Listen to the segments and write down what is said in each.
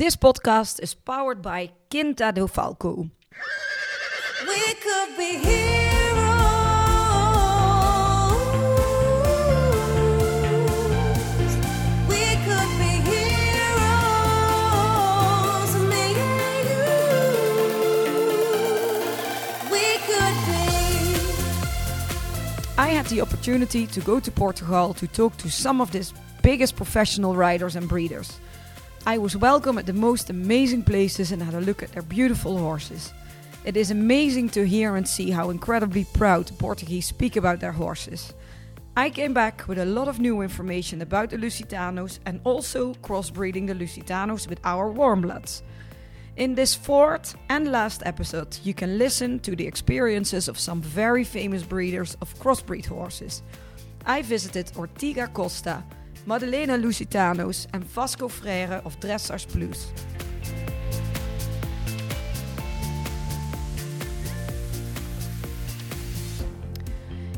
This podcast is powered by Quinta do Falcão. We could be heroes. We could be heroes. Me and you. We could be. I had the opportunity to go to Portugal to talk to some of this biggest professional riders and breeders. I was welcome at the most amazing places and had a look at their beautiful horses. It is amazing to hear and see how incredibly proud the Portuguese speak about their horses. I came back with a lot of new information about the Lusitanos and also crossbreeding the Lusitanos with our warmbloods. In this fourth and last episode, you can listen to the experiences of some very famous breeders of crossbreed horses. I visited Ortigão Costa, Madaleno Lusitanos, and Vasco Freire of Dressage Plus.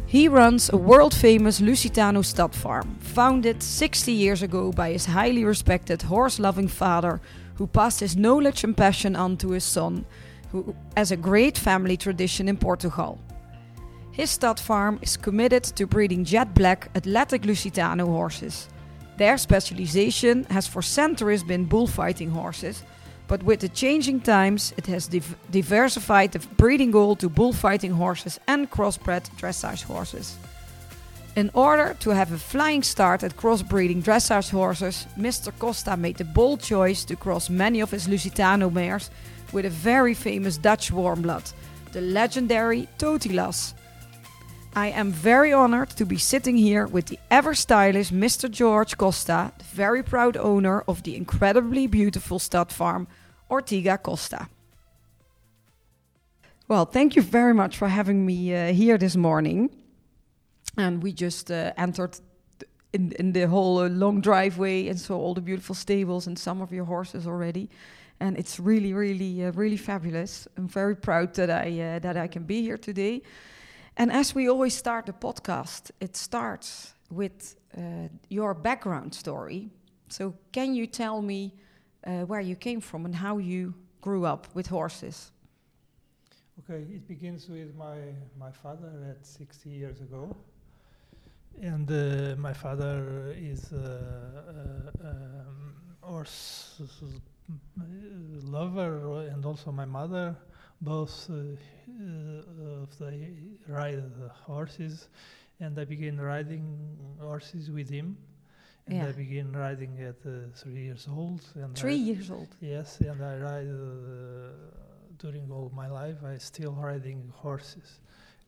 He runs a world famous Lusitano stud farm, founded 60 years ago by his highly respected horse loving father, who passed his knowledge and passion on to his son, who has a great family tradition in Portugal. His stud farm is committed to breeding jet black athletic Lusitano horses. Their specialization has for centuries been bullfighting horses, but with the changing times, it has div- diversified the breeding goal to bullfighting horses and crossbred dressage horses. In order to have a flying start at crossbreeding dressage horses, Mr. Costa made the bold choice to cross many of his Lusitano mares with a very famous Dutch warm blood, the legendary Totilas. I am very honored to be sitting here with the ever stylish Mr. George Costa, the very proud owner of the incredibly beautiful stud farm Ortigão Costa. Well, thank you very much for having me uh, here this morning. And we just uh, entered in, in the whole uh, long driveway and saw all the beautiful stables and some of your horses already. And it's really, really, uh, really fabulous. I'm very proud that I uh, that I can be here today. And as we always start the podcast, it starts with uh, your background story. So, can you tell me uh, where you came from and how you grew up with horses? Okay, it begins with my my father at 60 years ago, and uh, my father is uh, uh, um, horse lover, and also my mother, both uh, uh, of the ride the horses, and I began riding horses with him. And Yeah. I began riding at uh, three years old. And Three I, years old. Yes, and I ride uh, during all my life. I still riding horses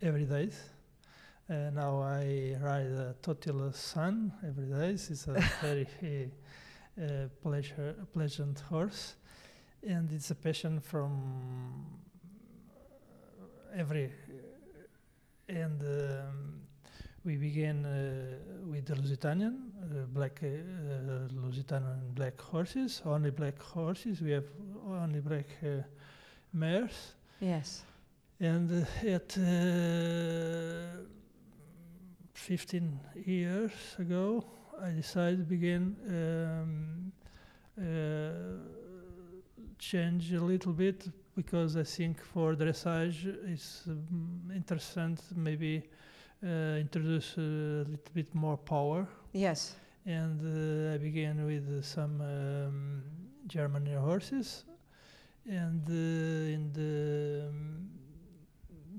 every day. Uh, now I ride a Totila Sun every day. It's a very uh, pleasure, pleasant horse, and it's a passion from every. And um, we began uh, with the Lusitanian, uh, black uh, uh, Lusitanian black horses, only black horses. We have only black uh, mares. Yes. And uh, at uh, 15 years ago, I decided to begin um, uh, change a little bit because I think for dressage it's um, interesting maybe uh, introduce a little bit more power. Yes. and uh, I began with some um, German horses, and uh, in the um,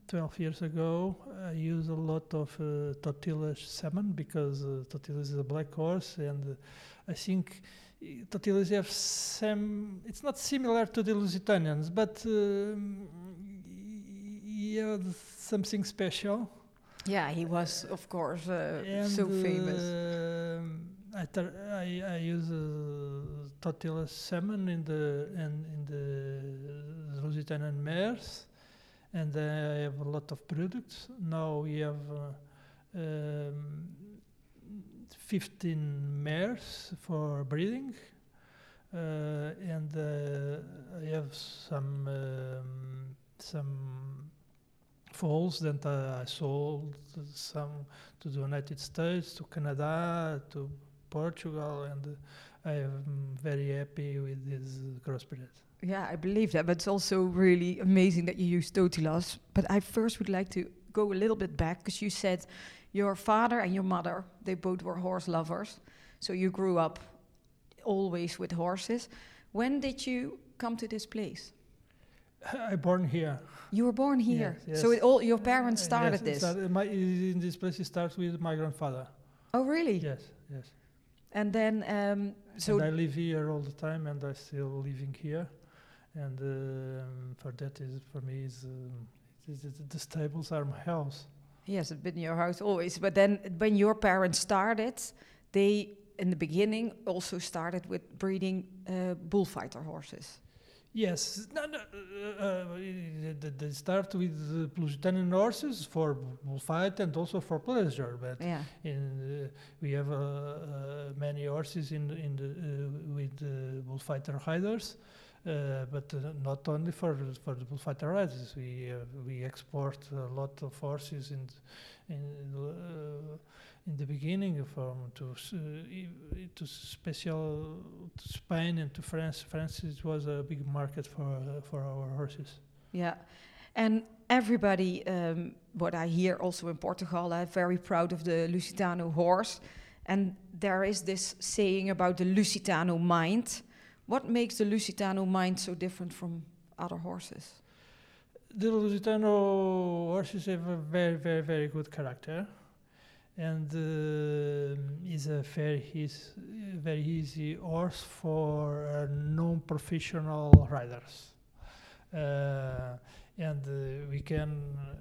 12 years ago, I used a lot of uh, Totila salmon because uh, Totila is a black horse, and uh, I think uh, Totilas have some. It's not similar to the Lusitanians, but um, yeah, something special. Yeah, he was, of course, uh, so famous. um, I, I, I use uh, salmon in the in, in the Lusitanian mares, and I have a lot of products. Now we have uh, um, 15 mares for breeding, uh, and uh, I have some um, some foals that I sold some to the United States, to Canada, to Portugal, and I am very happy with this crossbred. Yeah, I believe that, but it's also really amazing that you use Totilas. But I first would like to go a little bit back because you said your father and your mother, they both were horse lovers. So you grew up always with horses. When did you come to this place? I born here. You were born here. Yes, So yes. it all your parents started yes, this. started- my, in this place it starts with my grandfather. Oh, really? Yes, yes. And then, um, so and I live here all the time, and I still living here, and um, for that is for me is um, it is the stables are my house. Yes, it's been your house always. But then, when your parents started, they in the beginning also started with breeding uh, bullfighter horses. Yes, no, no, uh, uh, they, start with uh, Lusitanian horses for bullfight and also for pleasure, but Yeah. in, uh, we have uh, uh, many horses in the, in the uh, with uh, bullfighter riders, uh, but uh, not only for for the bullfighter riders. We uh, we export a lot of horses in in uh, in the beginning from to uh, to special to Spain and to France. France it was a big market for for our horses. Yeah, and everybody, um, what I hear also in Portugal, I'm very proud of the Lusitano horse. And there is this saying about the Lusitano mind. What makes the Lusitano mind so different from other horses? The Lusitano horses have a very, very, very good character, and uh, is a very easy, very easy horse for uh, non-professional riders. Uh, and uh, we can. Uh,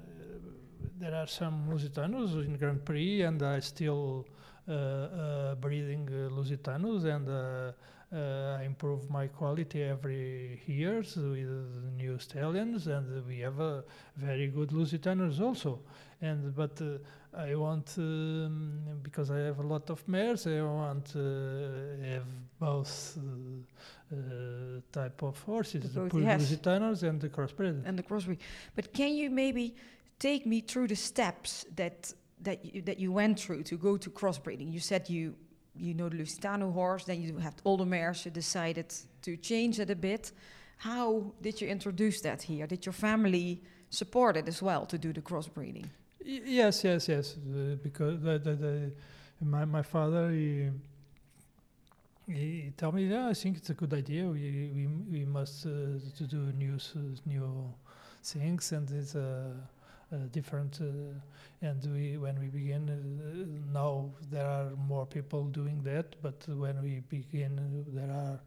there are some Lusitanos in Grand Prix, and I still uh, breeding Lusitanos, and uh, uh, I improve my quality every years with new stallions, and we have uh, very good Lusitanos also. And but uh, I want um, because I have a lot of mares, I want to have both uh, uh, type of horses, the Both, pure yes. Lusitanos and the crossbred. And the crossbreed. But can you maybe take me through the steps that that you, that you went through to go to crossbreeding? You said you you know the Lusitano horse, then you mares. You decided to change it a bit. How did you introduce that here? Did your family support it as well to do the crossbreeding? Y- Yes, yes, yes. Uh, because the, the, the my my father he, he tell me, yeah, I think it's a good idea. We we we must uh, to do new s- new things, and it's a, a different. Uh, and we when we begin uh, now there are more people doing that, but when we begin uh, there are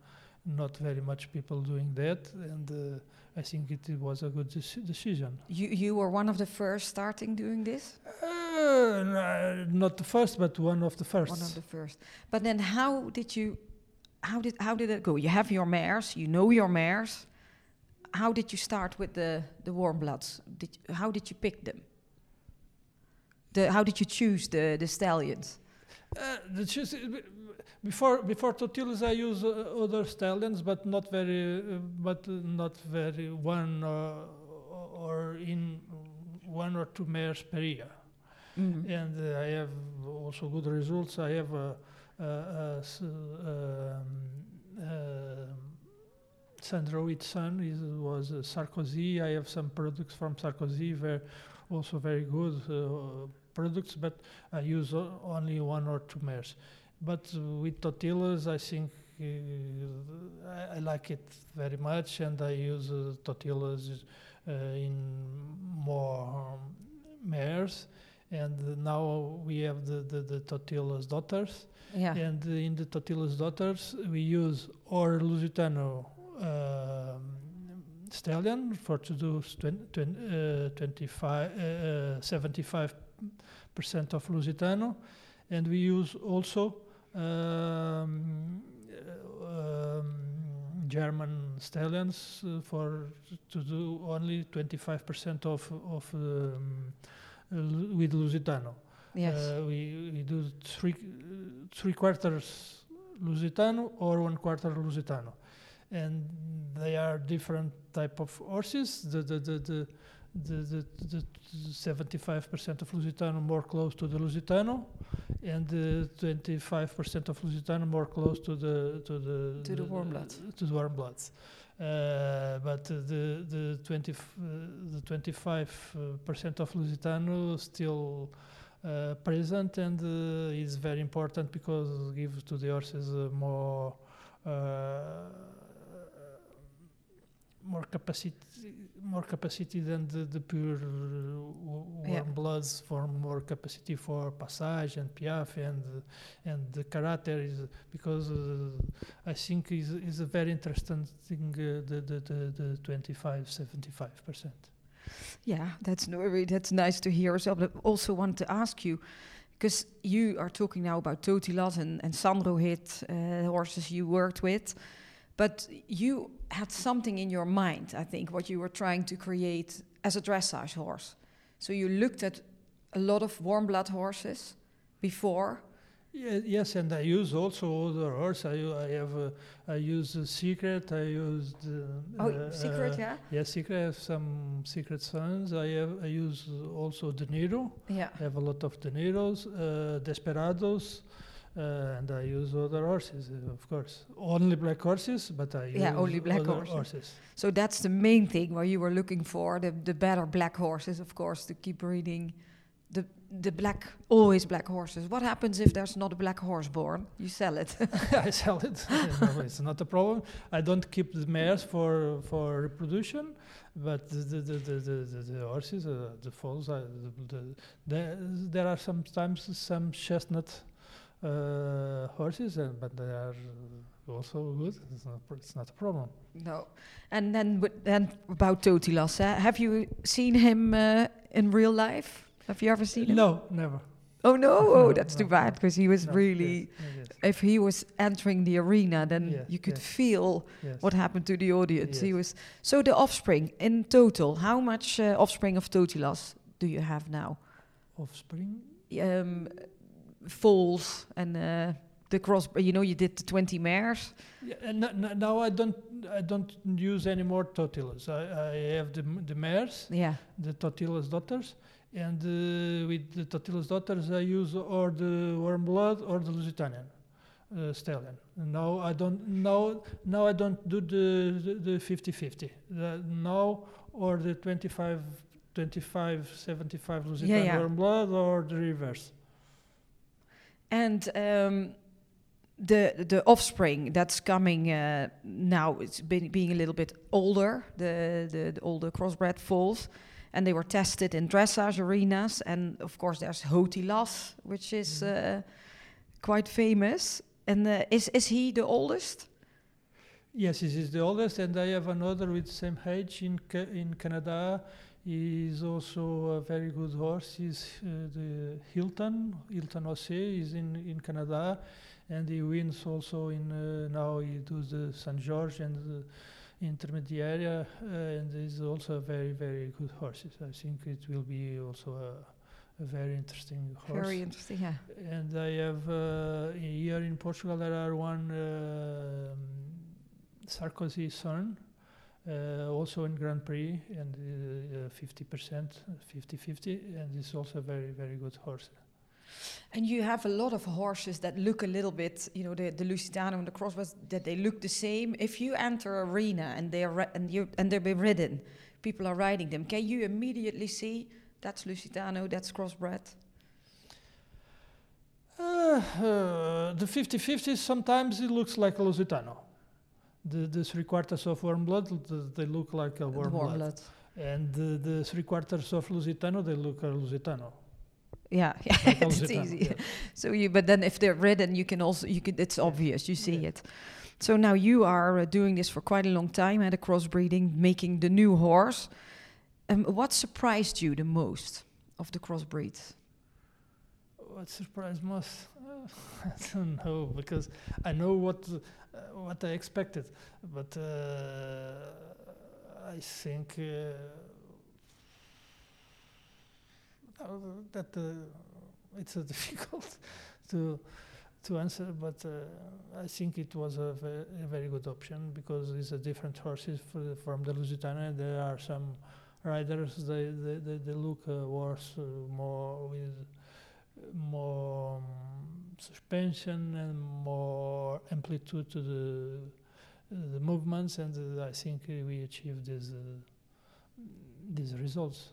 not very much people doing that, and uh, I think it, was a good deci- decision. You you were one of the first starting doing this. Uh, no, not the first, but one of the first. One of the first. But then how did you how did how did it go? You have your mares, you know your mares. How did you start with the the warm bloods? Did how did you pick them? The how did you choose the the stallions? Uh, the choose, uh, before before Totilas, I use uh, other stallions, but not very, uh, but not very one uh, or in one or two mares per year. Mhm. and uh, I have also good results. I have a, a, a s- um, um, Sandro Hit son is, was uh, Sarkozy. I have some products from Sarkozy, very, also very good uh, products, but I use o- only one or two mares. But with Totilas, I think uh, I, I like it very much, and I use uh, Totilas uh, in more um, mares and now we have the, the, the Totilas daughters. Yeah. And in the Totilas daughters, we use or Lusitano stallion for to do s- twen- twen- uh, uh, uh, 75% of Lusitano. And we use also um, um, German stallions uh, for to do only 25% of, of um, with Lusitano. Yes. Uh, we, we do three, three quarters Lusitano or one quarter Lusitano. And they are different type of horses. The, the, the, the, the the, the 75% of Lusitano more close to the Lusitano, and the 25% of Lusitano more close to the to the To the warm bloods. to the warm bloods. Uh, but uh, the the 20 f- uh, the 25 uh, percent of Lusitano still uh, present and uh, is very important because it gives to the horses uh, more uh, more capacity more capacity than the, the pure uh, warm Yeah. bloods for more capacity for passage and piaffe and and the character is because uh, I think is is a very interesting thing uh, the, the the the 25 75 percent Yeah, that's no, that's nice to hear as well. But I also want to ask you, because you are talking now about Totilas and, and Sandro Hit uh, horses you worked with, but you had something in your mind, I think, what you were trying to create as a dressage horse. So you looked at a lot of warm blood horses before. Yeah, yes, and I use also other horse. I, I have uh, I use uh, secret. I use the Oh, uh, secret, uh, yeah, Yeah, secret. I have some secret sons. I have I use also De Niro. yeah. I have a lot of De Niros, uh, Desperados, uh, and I use other horses, uh, of course. Only black horses, but I use Yeah, only black other horses. So that's the main thing where you were looking for the, the better black horses, of course, to keep breeding the the black always black horses. What happens if there's not a black horse born? You sell it. I sell it. no, it's not a problem. I don't keep the mares for for reproduction, but the the the the, the, the, the horses, uh, the foals, uh, the, there are sometimes some chestnut uh, horses, uh, but they are also good. It's not, pr- it's not a problem. no. And then then about Totilas, eh? have you seen him uh, in real life? Have you ever seen him? No, never. Oh no, No, oh, that's no, too bad no, because he was really. yes, yes, If he was entering the arena, then you could feel what happened to the audience. He was so the offspring in total. How much uh, offspring of Totilas do you have now? Offspring? Um, foals and uh, the cross. You know, you did the twenty mares. Yeah, and n- n- now I don't I don't use any more totilas. I, I have the the mares, Yeah, the totilas daughters, and uh, with the totilas daughters I use or the warm blood or the Lusitanian uh, stallion. Now I don't now now I don't do the the, the 50-50. The now or the 25 25 75 Lusitanian yeah. warm blood or the reverse. And um, the the offspring that's coming uh, now. It's been being a little bit older. The the, the older crossbred foals. And they were tested in dressage arenas, and of course there's Hotilas, which is Mhm. uh, quite famous. And uh, is is he the oldest? Yes, this is the oldest, and I have another with the same age in Ca- in Canada. He's also a very good horse. He's uh, the Hilton, Hilton OC is in, in Canada, and he wins also in uh, now he does the San George and the Intermediate, uh, and he's also a very very good horse. I think it will be also a, a very interesting horse. Very interesting. Yeah. And I have uh, here in Portugal there are one um Sarkozy son, uh, also in Grand Prix, and uh, fifty percent, 50-50, and it's also a very very good horse. And you have a lot of horses that look a little bit, you know, the, the Lusitano and the Crossbred, that they look the same. If you enter arena and they're and you and they're being ridden, people are riding them. Can you immediately see that's Lusitano, that's Crossbred? Uh, uh, the 50-50 sometimes it looks like a Lusitano. The, the three quarters of warm blood, th- they look like a warm, warm blood. blood. and the, the three quarters of Lusitano, they look a Lusitano. Yeah, yeah, Like it's Lusitano, easy. yeah. So you, but then if they're ridden, you can also you can. It's obvious. You see Yeah. it. So now you are uh, doing this for quite a long time at a crossbreeding, making the new horse. Um, what surprised you the most of the crossbreeds? What surprised most? I don't know because I know what uh, what I expected, but uh, I think uh, uh, that uh, it's uh, difficult to to answer. But I think it was a, ve- a very good option because it's a different horses the, from the Lusitania. There are some riders they they, they, they look uh, more with more um, suspension and more amplitude to the the movements, and I think we achieved these uh, these results.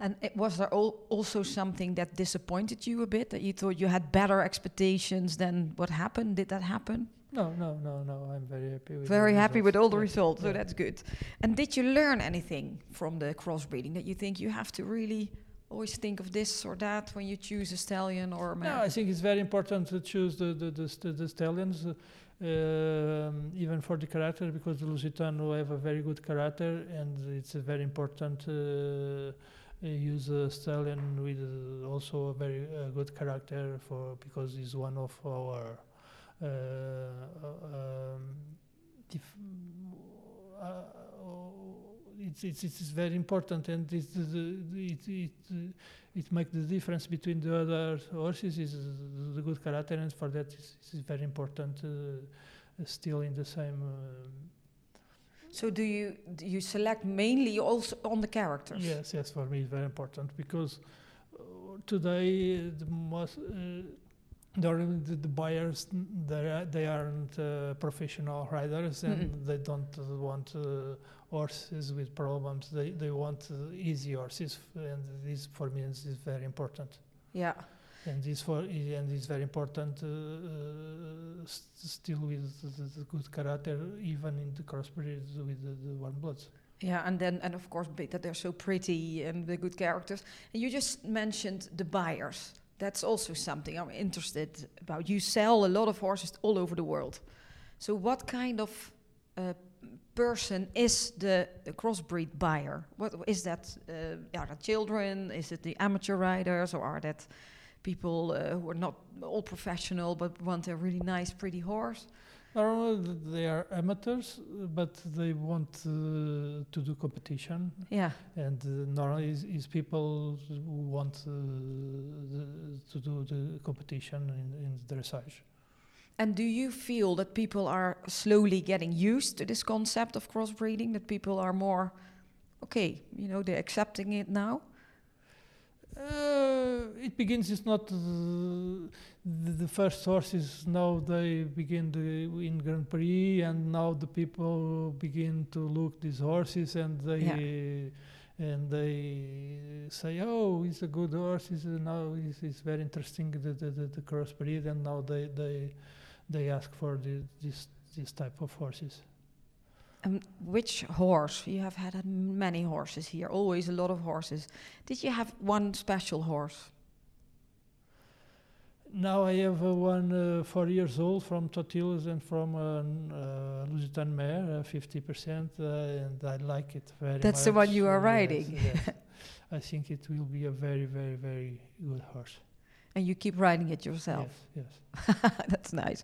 And it, was there al- also something that disappointed you a bit? That you thought you had better expectations than what happened? Did that happen? No, no, no, no. I'm very happy with. Very happy with all the Yeah, results, so yeah. that's good. And did you learn anything from the crossbreeding that you think you have to really always think of this or that when you choose a stallion or a No, mare? I think it's very important to choose the the, the, the stallions, uh, um, even for the character, because the Lusitano have a very good character, and it's a very important uh, uh, use a stallion with uh, also a very uh, good character for because he's one of our. Uh, um, it's, it's, it's very important and it's, the, the, it, it, uh, it makes the difference between the other horses is the good character and for that is, it's very important uh, still in the same uh, So do you do you select mainly also on the characters? yes yes for me it's very important because uh, today the most uh, the, the, buyers they, are, they aren't uh, professional riders and Mm-mm. they don't uh, want uh, horses with problems they, they want uh, easy horses and this for me is, very important Yeah. and this for and it's very important uh, uh, st- still with the, the good character even in the crossbreeds with the, the warm bloods Yeah, and then and of course that they're so pretty and the good characters. And you just mentioned the buyers. That's also something I'm interested about. You sell a lot of horses all over the world. So what kind of uh, person is the, the crossbreed buyer? What is that? Uh, are that children? Is it the amateur riders, or are that people uh, who are not all professional but want a really nice, pretty horse? Normally they are amateurs, but they want uh, to do competition, Yeah. and uh, normally is, is people who want uh, the, to do the competition in, in dressage. And do you feel that people are slowly getting used to this concept of crossbreeding? That people are more, okay, you know, they're accepting it now? Uh, it begins. It's not uh, the, the first horses. Now they begin the, in Grand Prix, and now the people begin to look these horses, and they and they say, "Oh, he's a good horse. He's a, now he's, he's very interesting. The, the, the, the crossbreed." And now they they they ask for the, this this type of horses. And which horse? You have had many horses here, always a lot of horses. Did you have one special horse? Now I have uh, one uh, four years old from Totilas and from uh, uh, Lusitan Mare, uh, 50%, uh, and I like it very much. That's the one you are uh, yes, riding. yes. I think it will be a very, very, very good horse. And you keep writing it yourself? Yes, yes. That's nice.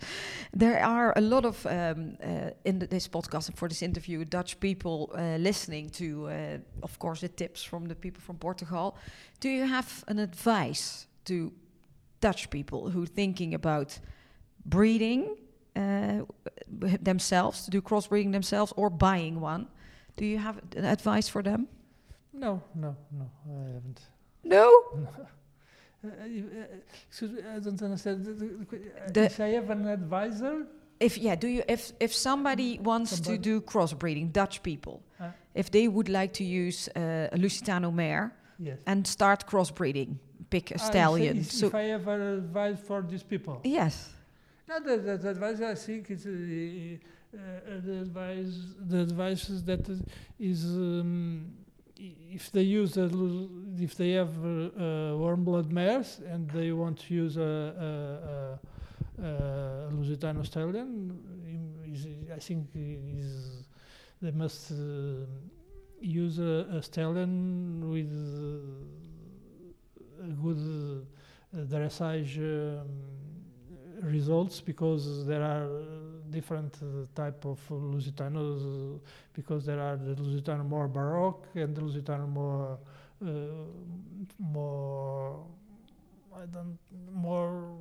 There are a lot of um, uh, in the, this podcast and for this interview, Dutch people uh, listening to, uh, of course, the tips from the people from Portugal. Do you have an advice to Dutch people who are thinking about breeding uh, themselves, to do crossbreeding themselves, or buying one? Do you have an advice for them? No, no, no, I haven't. No. You- excuse me, I don't understand. The, the, the, que- The- if I have an advisor, If yeah, do you if if somebody wants Somebody- to do crossbreeding, Dutch people, Uh. if they would like to use uh, a Lusitano mare yes. and start crossbreeding, pick a Ah, stallion. If, so if I have an advice for these people. yes, No, the, the, the advice I think is uh, uh, the advice. The advice is that is um, if they use a, if they have uh, warm blood mares and they want to use a, a, a, a Lusitano stallion, I think is they must uh, use a, a stallion with uh, a good uh, dressage. Um, results because there are different uh, type of Lusitanos uh, because there are the Lusitano more Baroque and the Lusitano more uh, more I don't more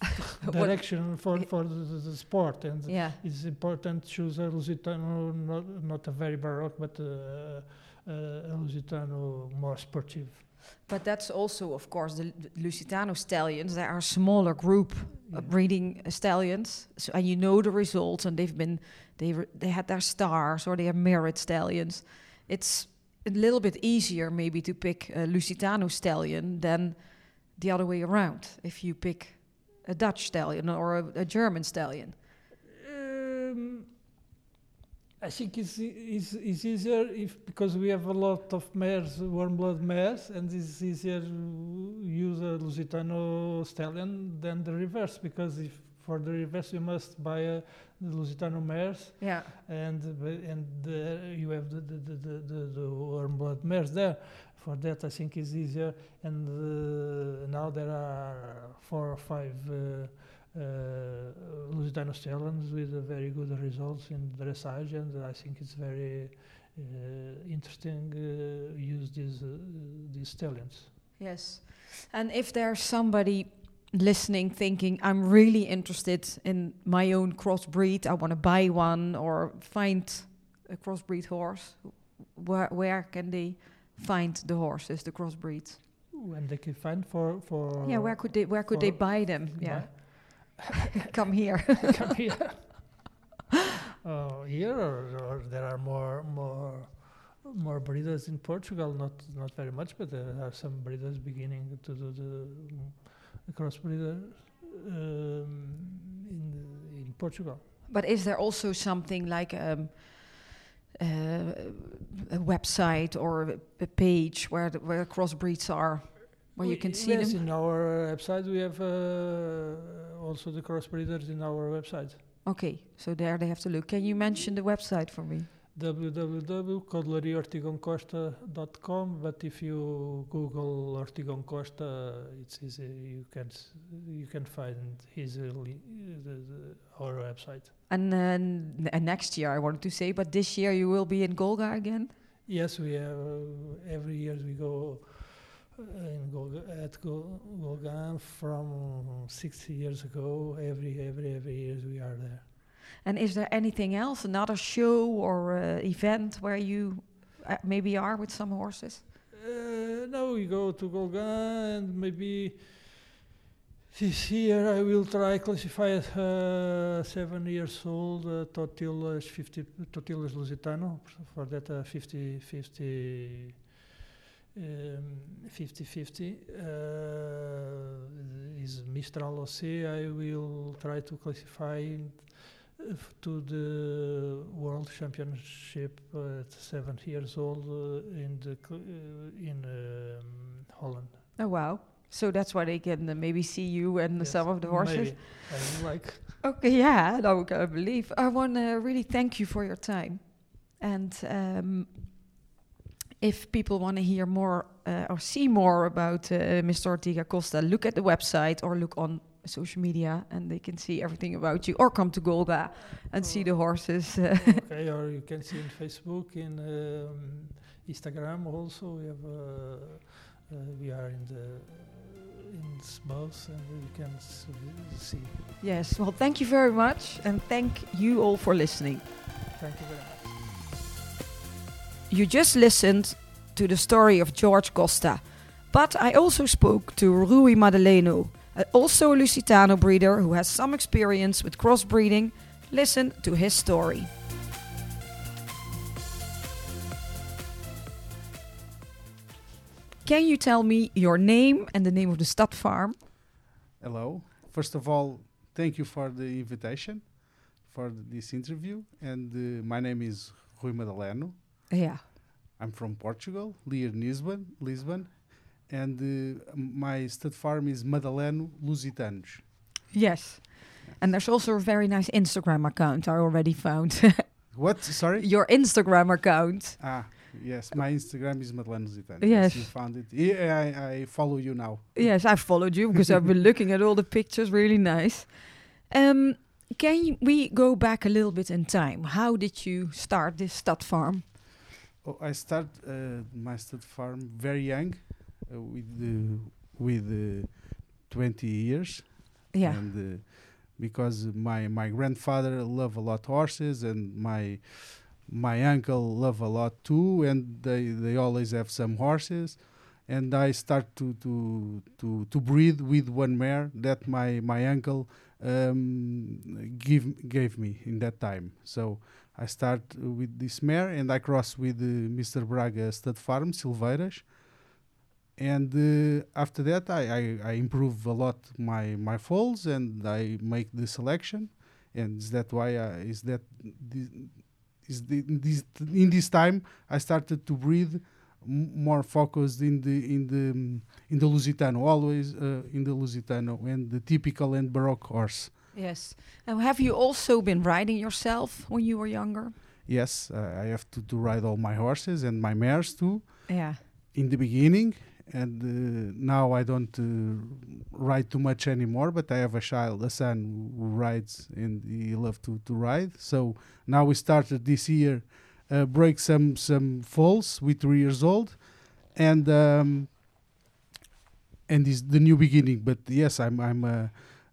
direction for, for the, the- sport. And yeah. it's important to choose a Lusitano, not, not a very baroque, but uh, uh, a Lusitano more sportive. But that's also, of course, the Lusitano stallions. They are a smaller group Yeah. of breeding uh, stallions, so, and you know the results, and they've been they they had their stars or they are merit stallions. It's a little bit easier maybe to pick a Lusitano stallion than the other way around. If you pick a Dutch stallion or a, a German stallion. Um, I think it's, it's, it's easier if because we have a lot of mares, warm blood mares, and it's easier to use a Lusitano stallion than the reverse because if for the reverse you must buy a Lusitano mares Yeah. and and the, you have the the, the, the, the, the warm blood mares there. For that, I think is easier. And uh, now there are four or five uh, uh, Lusitano stallions with very good results in dressage, and I think it's very uh, interesting uh, use these uh, these stallions. Yes. And if there's somebody listening thinking, I'm really interested in my own crossbreed, I want to buy one or find a crossbreed horse, where, where can they find the horses, the crossbreeds? When they can find for for yeah, where could they where could they buy them? Yeah. Come here. come here. Oh, here or, or there are more more more breeders in Portugal. Not not very much, but there are some breeders beginning to do the, the crossbreeder um, in in Portugal. but is there also something like um, uh, a website or a, page where the, where crossbreeds are, where you can see yes, them? in our website we have uh, also the crossbreeders in our website. Okay, so there they have to look. Can you mention the website for me? www.codleriortigoncosta.com but if you google ortigão costa it's easy you can you can find easily the, the, our website And then and next year, I wanted to say, but this year you will be in Golegã again. yes we have uh, every year we go uh, at Gol- from 60 years ago every every every year we are there. And is there anything else, another show or uh, event where you uh, maybe are with some horses? Uh, no, we go to Golegã and maybe this year I will try classify uh, seven years old uh, Totilas 50 Totilas Lusitano. For that uh, 50 50 um, 50 50 uh, is Mistral OC I will try to classify uh, to the World Championship uh, at seven years old uh, in the in um, Holland. Oh wow! So that's why they can uh, maybe see you and Yes, some of the horses. Maybe. I like. Okay, yeah, no, I believe. I want to really thank you for your time. And um, if people want to hear more uh, or see more about uh, Mr. Ortigão Costa, look at the website or look on social media and they can see everything about you or come to Golegã and see the horses. uh, okay, or you can see in Facebook, in um, Instagram also. We have uh, uh, we are in the in both, and you can see. yes, well, thank you very much. And thank you all for listening. Thank you very much. You just listened to the story of George Costa, but I also spoke to Rui Madaleno, uh, also a Lusitano breeder who has some experience with crossbreeding. Listen to his story. Can you tell me your name and the name of the stud farm? Hello. First of all, thank you for the invitation for this interview. And uh, my name is Rui Madaleno. Yeah. I'm from Portugal, near Lisbon, Lisbon. And uh, my stud farm is Madaleno Lusitanos. Yes. And there's also a very nice Instagram account I already found. What? Sorry? your Instagram account. Ah, yes. My Instagram is Madaleno Lusitanos. Yes. You found it. Yeah, I, I follow you now. Yes, I followed you because I've been looking at all the pictures. Really nice. Um, can we go back a little bit in time? How did you start this stud farm? Oh, I start uh, my stud farm very young, uh, with uh, with uh, 20 years Yeah. And uh, because my my grandfather love a lot horses, and my my uncle love a lot too, and they they always have some horses. And I start to to to to breed with one mare that my my uncle um, give gave me in that time. So I start with this mare and I cross with uh, Mr. Braga Stud Farm Silveiras. And uh, after that, I, I, I improve a lot my my foals and I make the selection. And is that why I, is that is the, this in this time I started to breed more focused in the in the in the Lusitano, always uh, in the Lusitano and the typical and Baroque horse. Yes. Now, have you also been riding yourself when you were younger? Yes, uh, I have to, to ride all my horses and my mares too Yeah. in the beginning. And uh, now I don't uh, ride too much anymore, but I have a child, a son who rides and he loves to, to ride. So now we started this year, uh, break some some foals with three years old, and um, and is the new beginning. But yes, I'm I'm uh,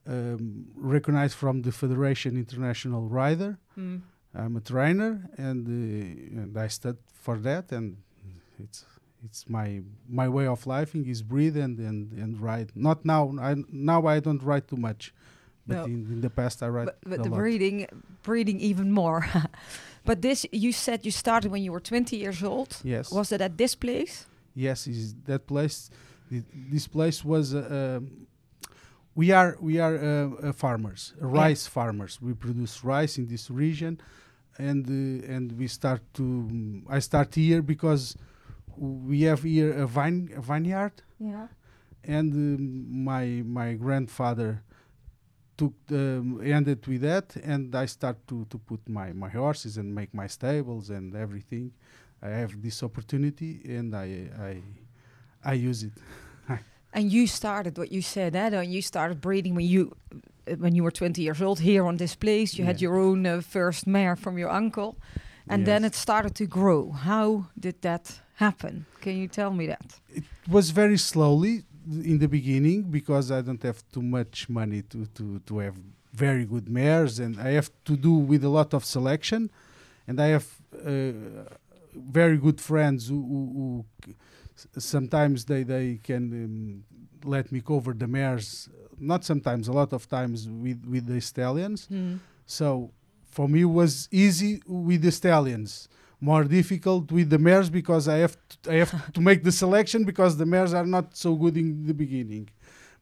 um, recognized from the Federation International Rider. Mm. I'm a trainer, and uh, and I study for that, and it's it's my my way of life. Is breathe and and and ride. Not now. I now I don't ride too much, but No. in, in the past I ride But, but the lot. breeding, breeding even more. but this, you said you started when you were 20 years old. Yes. Was it at this place? Yes, is that place? thi- This place was. Uh, um, we are we are uh, uh, farmers, uh, Yeah. rice farmers. We produce rice in this region, and uh, and we start to. um, I start here because we have here a vine a vineyard, Yeah. and um, my my grandfather took um, ended with that, and I start to to put my my horses and make my stables and everything. I have this opportunity, and I I I use it. And you started what you said, eh? You started breeding when you uh, when you were 20 years old here on this place. You had your own uh, first mare from your uncle, and then it started to grow. How did that happen? Can you tell me that? it was very slowly in the beginning because I don't have too much money to, to, to have very good mares and I have to do with a lot of selection and I have uh, very good friends who, who, who sometimes they, they can um, let me cover the mares not sometimes a lot of times with, with the stallions. So for me it was easy with the stallions more difficult with the mares because I have to, I have to make the selection because the mares are not so good in the beginning,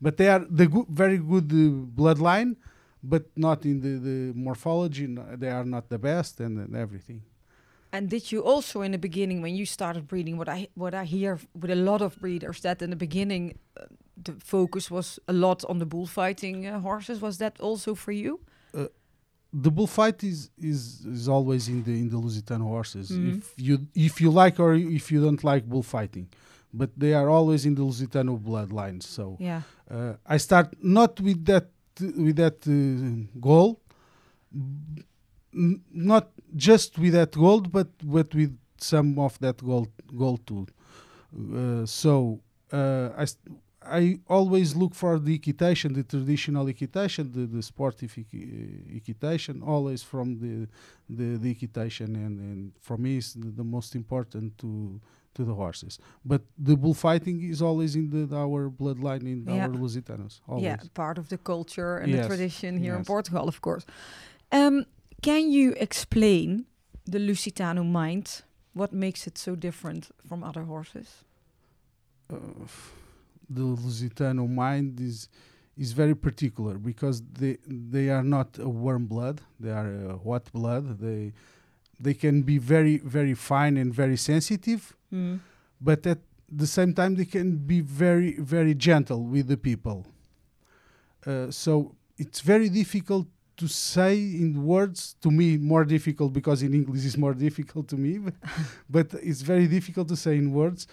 but they are the good, very good uh, bloodline, but not in the, the morphology. no, They are not the best and, and everything. And did you also in the beginning when you started breeding what I what I hear with a lot of breeders that in the beginning uh, the focus was a lot on the bullfighting uh, horses was that also for you? The bullfight is, is is always in the in the Lusitano horses. Mhm. If you if you like or if you don't like bullfighting, but they are always in the Lusitano bloodlines. So Yeah. uh, I start not with that with that uh, goal, n- not just with that goal, but but with some of that goal goal too. Uh, so uh, I st- I always look for the equitation, the traditional equitation, the, the sportive equi- equitation, always from the the, the equitation, and, and for me is the, the most important to to the horses. But the bullfighting is always in the, our bloodline in Yeah. our Lusitanos. Always. Yeah, part of the culture and the tradition here in. Portugal, of course. Um, can you explain the Lusitano mind? What makes it so different from other horses? uh, the Lusitano mind is is very particular because they they are not a warm blood; they are a hot blood. They they can be very very fine and very sensitive, Mm. but at the same time they can be very very gentle with the people. Uh, so it's very difficult to say in words to me more difficult because in english is more difficult to me but, but it's very difficult to say in words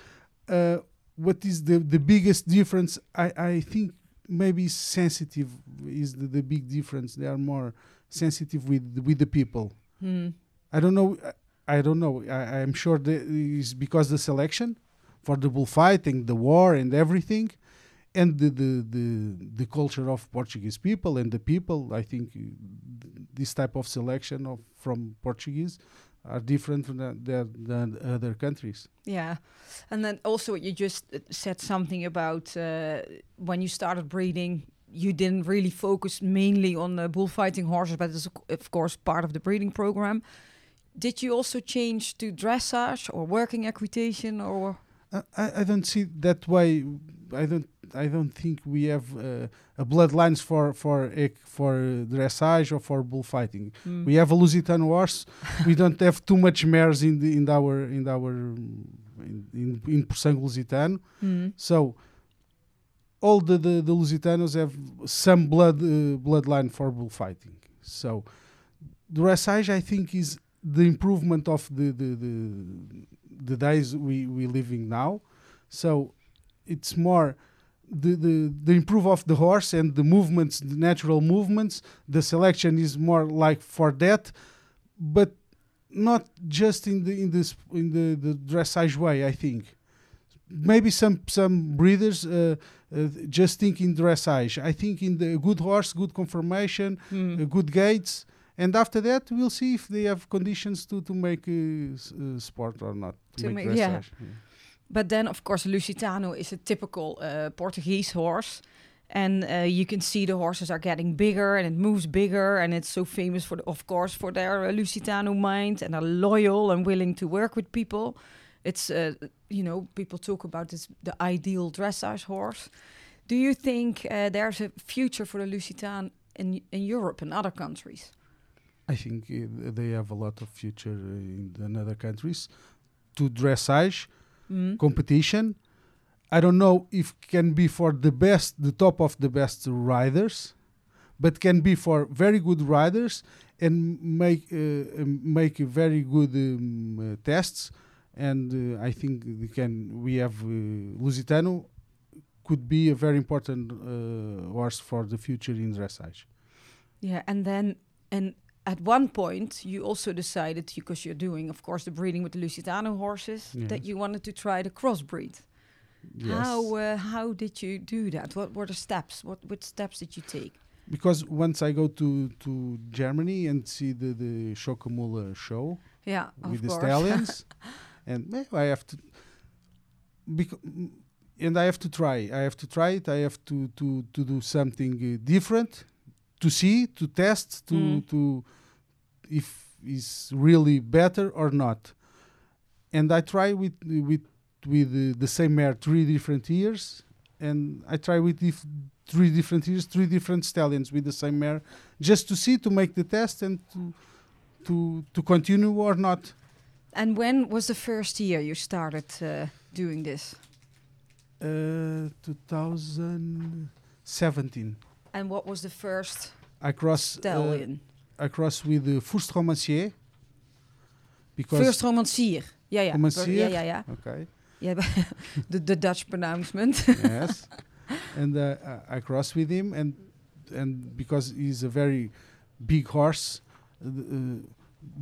uh, what is the the biggest difference i i think maybe sensitive is the, the big difference they are more sensitive with with the people Hmm. I don't know. I, I don't know. I, I'm sure that is because the selection for the bullfighting, the war, and everything and the, the the the culture of Portuguese people and the people. I think uh, this type of selection of from Portuguese are different from the, the, than other countries. Yeah, and then also you just uh, said something about uh, when you started breeding, you didn't really focus mainly on the bullfighting horses, but it's of course part of the breeding program. Did you also change to dressage or working equitation or? I I don't see that way. I don't. I don't think we have uh, a bloodlines for for for dressage or for bullfighting. Hmm. We have a Lusitano horse. we don't have too much mares in the in our in our in in, in Lusitano. Hmm. So all the, the, the Lusitanos have some blood uh, bloodline for bullfighting. So dressage, I think, is the improvement of the the, the, the days we we living now. So it's more the, the the improve of the horse and the movements, the natural movements. The selection is more like for that, but not just in the in this in the the dressage way. I think maybe some some breeders uh, uh, just think in dressage. I think in the good horse, good conformation, Hmm. uh, good gaits, and after that we'll see if they have conditions to to make uh, uh, sport or not. To make- dressage. yeah. But then, of course, Lusitano is a typical uh, Portuguese horse. And uh, you can see the horses are getting bigger and it moves bigger. And it's so famous, for the, of course, for their uh, Lusitano mind and are loyal and willing to work with people. It's, uh, you know, people talk about this, the ideal dressage horse. Do you think uh, there's a future for the Lusitan in, in Europe and other countries? I think uh, they have a lot of future in the other countries to dressage Mm. competition. I don't know if can be for the best, the top of the best riders, but can be for very good riders and make uh, make very good um, uh, tests. And uh, I think we can we have uh, Lusitano could be a very important uh, horse for the future in dressage. Yeah, and then and at one point you also decided because you're doing, of course, the breeding with the Lusitano horses that you wanted to try the crossbreed. yes. How uh, how did you do that? What were the steps? What what steps did you take? because once I go to to Germany and see the the Schockemöhle show Yeah, of with the course. stallions, and I have to, bec- mm, and I have to try. I have to try it. I have to to to do something uh, different, to see, to test, to Mm. to if is really better or not. And I try with with with uh, the same mare three different years, and I try with dif- three different years, three different stallions with the same mare, just to see, to make the test, and to to to continue or not. And when was the first year you started uh, doing this? Uh, 2017. And what was the first I cross uh, stallion? I cross with the Fürst Romancier because Fürst Romancier. Yeah, yeah. Romancier? Yeah, yeah, yeah. okay yeah the, the Dutch pronouncement. yes and uh, I- I cross with him and and because he's a very big horse uh, uh,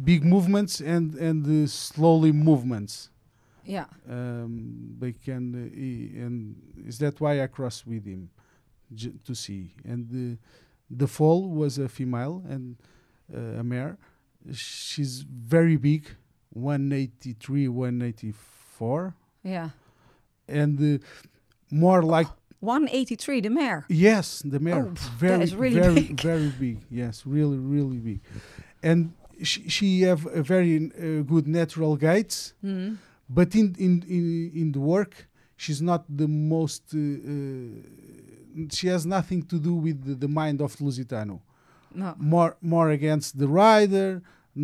big movements and and uh, slowly movements yeah. um, they can uh, and is that why I cross with him to see and the the foal was a female and uh, a mare she's very big 183 184 Yeah. and uh, more like 183, the mare. yes the mare Oh, very is really very big. very big yes really really big and she, she have a very uh, good natural gaits Hmm. but in in in, in the work she's not the most uh, uh, she has nothing to do with the, the mind of Lusitano No. more more against the rider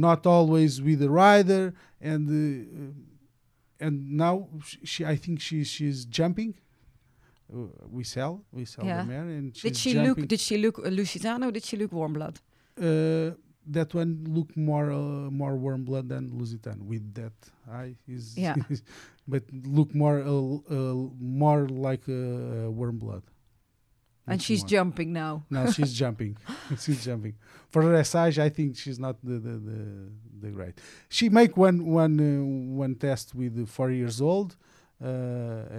not always with the rider and uh, and now sh- she I think she she's jumping uh, we sell we sell Yeah. the mare and Did she jumping. look? Did she look uh, Lusitano? Did she look warm blood? uh, that one look more uh, more warm blood than Lusitano with that eye is Yeah. but look more uh, uh, more like uh, warm blood And she's more. jumping now. now she's jumping she's jumping for dressage I think she's not the the the, the right she make one one uh, one test with four years old uh,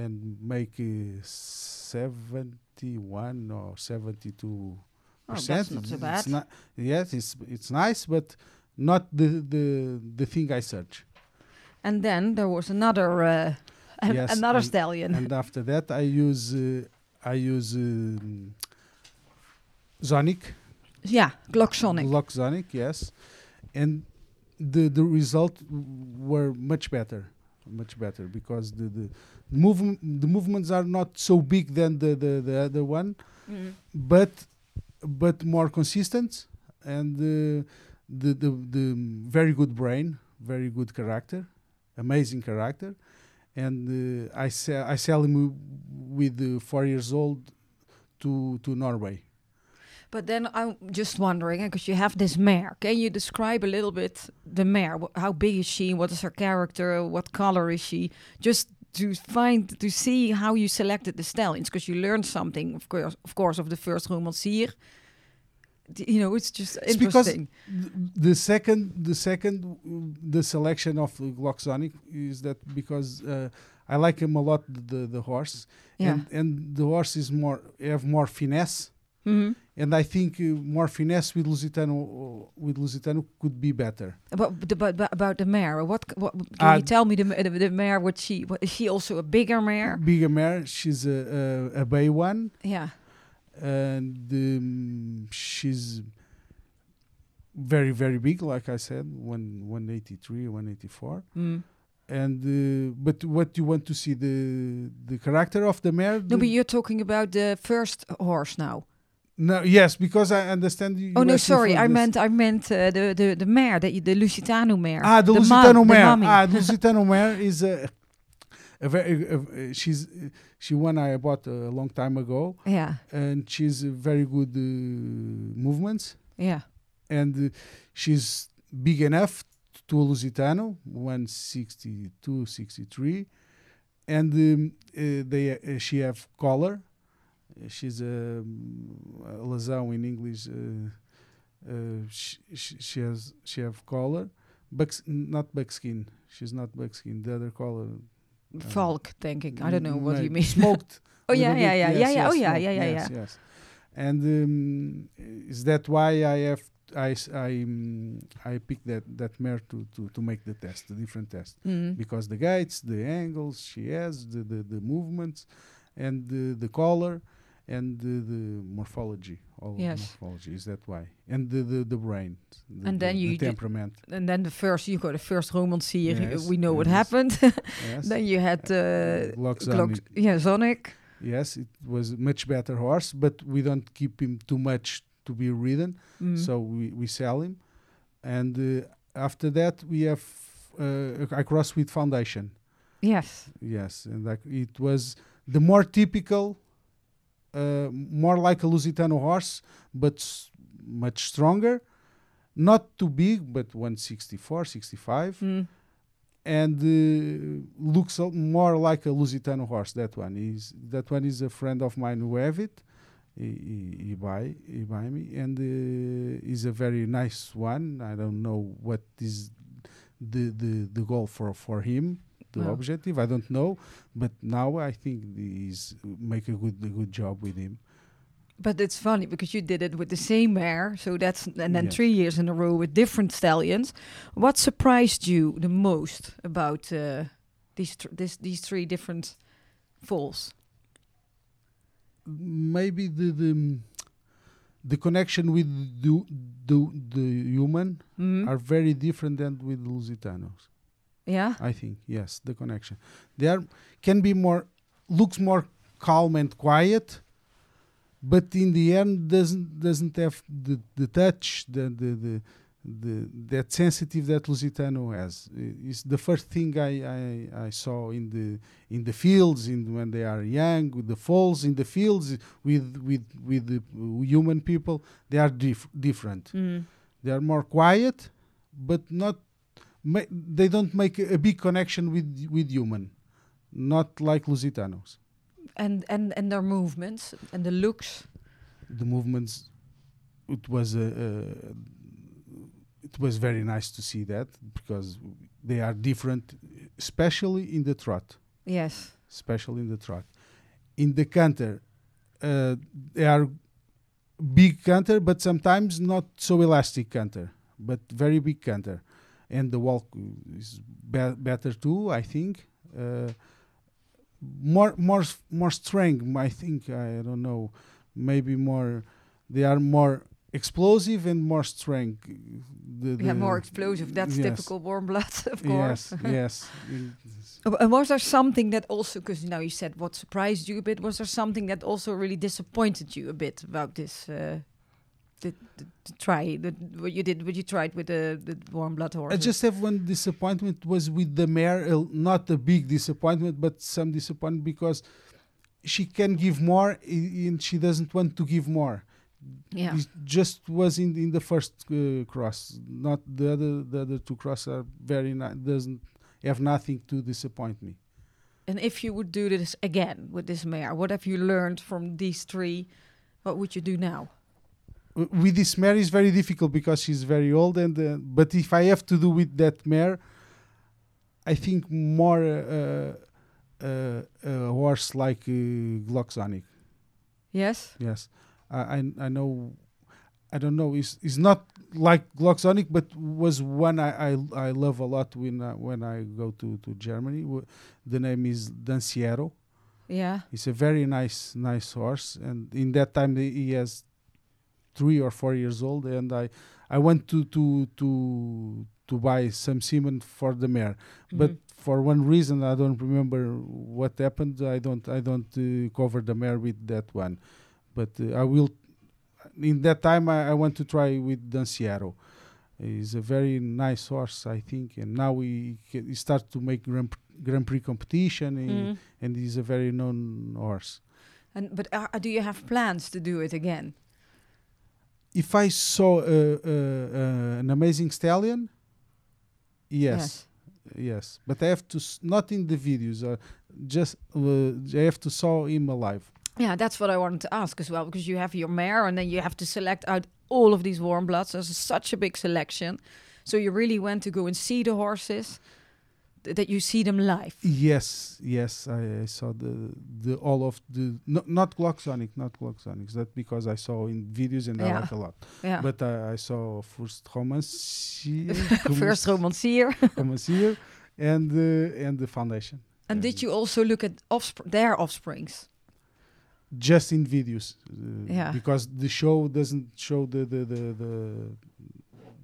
and make uh, 71 or 72 Oh, percent. that's not so It's bad. not- yes, it's it's nice, but not the the the thing I search. And then there was another uh, Yes, another and- stallion. and after that, I use uh, I use um, Zonic, yeah, Glocksonic. Glock Zonic, yes, and the the result were much better, much better because the the movement the movements are not so big than the the, the other one, Mm. but but more consistent and uh, the the the very good brain, very good character, amazing character, and uh, I sell I sell him with uh, four years old to to Norway. But then I'm just wondering, because you have this mare. Can you describe a little bit the mare? How big is she? What is her character? What color is she? Just to find to see how you selected the stallions, because you learned something, of course, of course, of the Fürst Romancier. You know, it's just It's because interesting. th- the second the second uh, the selection of Sonic is that because uh, I like him a lot the the horse yeah. and and the horse is more have more finesse Mhm. and I think uh, more finesse with Lusitano uh, with Lusitano could be better. About, the- about, about- about the mare, what, what can Ah, you tell me? The, the, the mare, what she what, is she also a bigger mare? Bigger mare, she's a, a, a bay one, Yeah, and um, she's very very big, like I said, one 183, 184. mm. And uh, but what you want to see the the character of the mare? no, the- but you're talking about the first horse now. no, yes, because I understand you. Oh no, sorry, I meant I meant uh, the the the mare, the the Lusitano mare. Ah, the, ma- Lusitano mare. Ah, the Lusitano mare is a, a very. uh, she's she one I bought a long time ago, yeah, and she's very good uh, movements, yeah. and uh, she's big enough to a Lusitano, 162, 63, and um, uh, they uh, she have collar. She's a, um, a lazão in English. Uh, uh, she, she, she has she have collar, bucks not buckskin. She's not buckskin. The other collar. Falk, think ik. I don't know what you mean. Smoked. oh yeah, yeah, yeah, yeah, yeah. Oh yeah, yeah, yeah, yeah. Yes. And um, is that why I have I s- I um, I picked that that mare to, to to make the test, the different test, Mm. because the gaits, the angles she has, the the, the movements, and the the color, and the, the morphology. All of Yes. morphology is that why, and the the, the brain, the, And then the you d- temperament. And then the first, you go the Fürst Romancier. Yes, we know what happened. Yes. then you had uh, Glock yeah, Sonic. Yes, it was much better horse, but we don't keep him too much to be ridden. Mm. so we, we sell him and uh, after that we have uh, I cross with foundation yes, yes and like it was the more typical uh, more like a Lusitano horse but much stronger not too big but 164 65 Mm. and uh, looks more like a Lusitano horse. That one is that one is a friend of mine who have it. He, he, he buy he buy me and uh, is a very nice one. I don't know what is the the, the goal for for him. The objective I don't know, but now I think he's make a good a good job with him. But it's funny because you did it with the same mare, so that's and then Yes. three years in a row with different stallions. What surprised you the most about uh, these this, these three different foals? Maybe the the, the connection with the the, the human Mhm. are very different than with Lusitanos. Yeah, I think yes, the connection. They are can be more looks more calm and quiet, but in the end doesn't doesn't have the, the touch, the the, the the that sensitive that Lusitano has. Is the first thing I, I, I saw in the in the fields in when they are young, with the falls in the fields with with with the human people. They are dif- different. Mm. They are more quiet, but not. Ma- they don't make a, a big connection with with human, not like Lusitanos. and and and their movements and the looks. The movements, it was a, a it was very nice to see that because they are different, especially in the trot. Yes. especially in the trot. In the canter, uh, they are big canter, but sometimes not so elastic canter, but very big canter, and the walk is be- better too. I think uh, more more more strength. I think I don't know, maybe more. They are more explosive and more strength. The, Yeah, more explosive. That's yes. typical warm blood, of course. Yes, yes. Uh, And was there something that also, because now you said what surprised you a bit, was there something that also really disappointed you a bit about this? Uh, the, the, the try, the, what you did, what you tried with the, the warm blood horse. I just have one disappointment was with the mare, uh, not a big disappointment, but some disappointment because she can give more and she doesn't want to give more. yeah. It just was in in the first uh, cross, not the other. The other two crosses are very ni- doesn't have nothing to disappoint me. And if you would do this again with this mare, what have you learned from these three? What would you do now? With this mare is very difficult because she's very old, and uh, but if I have to do with that mare, I think more uh, uh, a horse like uh, Glocksonic. Yes. Yes, I I, I know. I don't know. It's, it's not like Glocksonic, but was one I, I, I love a lot when I, when I go to, to Germany. W- The name is Danciero. Yeah. It's a very nice nice horse, and in that time he has three or four years old, and I I went to to to to buy some semen for the mare, but Mhm. for one reason I don't remember what happened. I don't I don't uh, cover the mare with that one, but uh, I will. In that time, I, I want to try with Danciero. He's a very nice horse, I think, and now he, ca- he starts to make Grand, Grand Prix competition, he- Mhm. and he's a very known horse. And but uh, do you have plans to do it again? If I saw uh, uh, uh, an amazing stallion, yes, yes, but I have to s- not in the videos, uh, just uh, I have to saw him alive. Yeah, that's what I wanted to ask as well, because you have your mare, and then you have to select out all of these warm bloods. There's such a big selection, so you really went to go and see the horses, that you see them live. Yes, yes, I, I saw the the all of the no, not Glocksonic, not Glocksonics. That because I saw in videos and I like a lot. Yeah. But uh, I saw Fürst Romancier, Fürst Romancier. Romancier, and uh, and the foundation. And did you also look at offspr- their offsprings? just in videos uh, Yeah. because the show doesn't show the the the the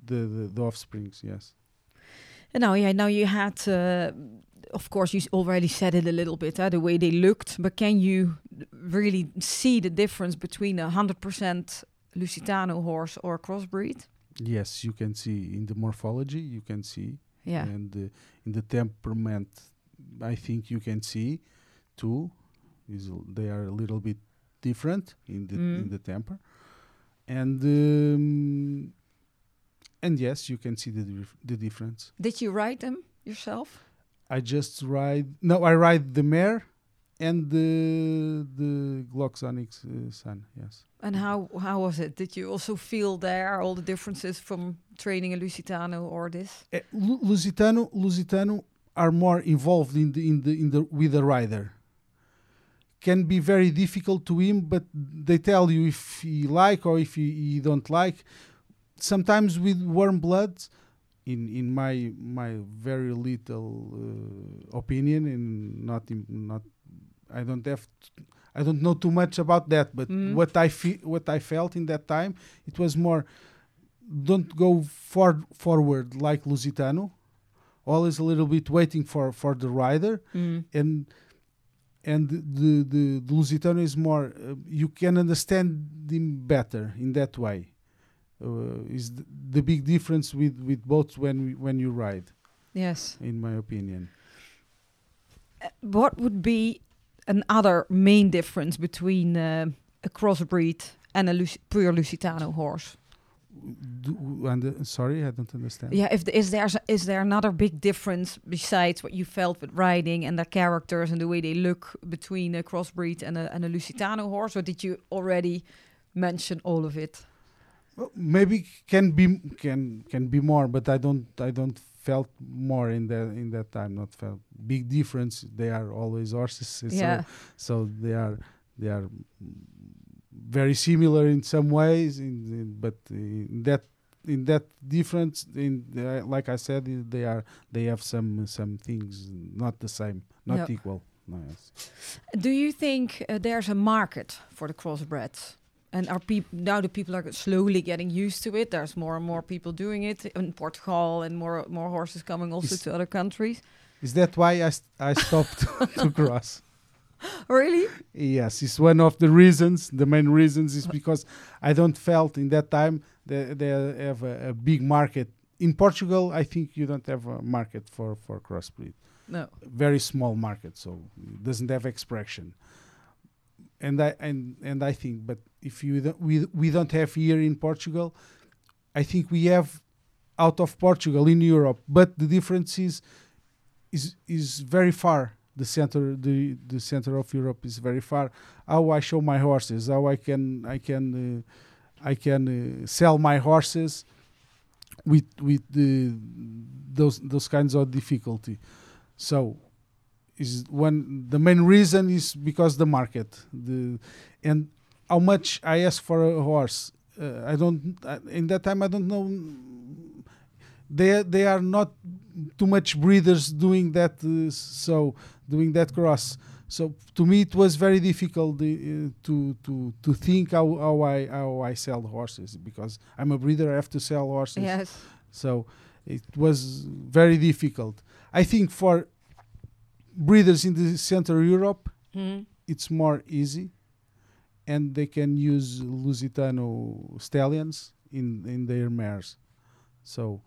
the, the, the offsprings yes And now, yeah, now you had, uh, of course, you already said it a little bit, uh, the way they looked, but can you really see the difference between a 100% Lusitano horse or a crossbreed? yes you can see in the morphology you can see Yeah. and uh, in the temperament i think you can see too is they are a little bit different in the in Mm. the temper and um, and yes you can see the dif- the difference Did you ride them yourself? I just ride. No, I ride the mare and the the Glocksonics uh, son. Yes. And how how was it? Did you also feel there all the differences from training a Lusitano or this? Uh, Lu- Lusitano Lusitano are more involved in the in the in the with the rider. Can be very difficult to him, but they tell you if he like or if he, he don't like. Sometimes with warm bloods, in in my my very little uh, opinion, and not in, not I don't have t- I don't know too much about that, but Mm. what I fe- what I felt in that time, it was more don't go for forward like Lusitano, always a little bit waiting for for the rider, and and the the, the Lusitano is more uh, you can understand him better in that way. Uh, is the, the big difference with with both when we, when you ride, Yes. in my opinion. Uh, What would be another main difference between uh, a crossbreed and a Lusi- pure Lusitano horse? Do, and, uh, sorry, I don't understand. Yeah, if the, is there is there another big difference besides what you felt with riding and their characters and the way they look between a crossbreed and a and a Lusitano horse, or did you already mention all of it? Well, maybe can be can can be more, but I don't I don't felt more in that in that time. Not felt big difference. They are always horses, so yeah. so they are they are very similar in some ways, in, in, but in that in that difference, in the, like I said, they are they have some some things not the same, not Yeah. equal. No, yes. Do you think uh, there's a market for the crossbreds? And people now the people are slowly getting used to it? There's more and more people doing it in Portugal, and more more horses coming also Is- to other countries. Is that why I, st- I stopped to cross? Really? Yes, it's one of the reasons. The main reasons is because I don't felt in that time that they have a, a big market in Portugal. I think you don't have a market for for crossbreed. No. Very small market, so it doesn't have expression. And I and and I think, but if you don't, we we don't have here in Portugal, I think we have out of Portugal in Europe, but the difference is is is very far. The center the the center of Europe is very far. How I show my horses, how I can I can uh, I can uh, sell my horses with with the those those kinds of difficulty. So is one the main reason is because the market the and how much I ask for a horse. Uh, I don't uh, in that time I don't know. They they are not too much breeders doing that. Uh, so doing that cross. So to me it was very difficult uh, to to to think how, how I how I sell horses because I'm a breeder. I have to sell horses. Yes. So it was very difficult. I think for breeders in the Central Europe, Mhm. it's more easy, and they can use Lusitano stallions in in their mares. So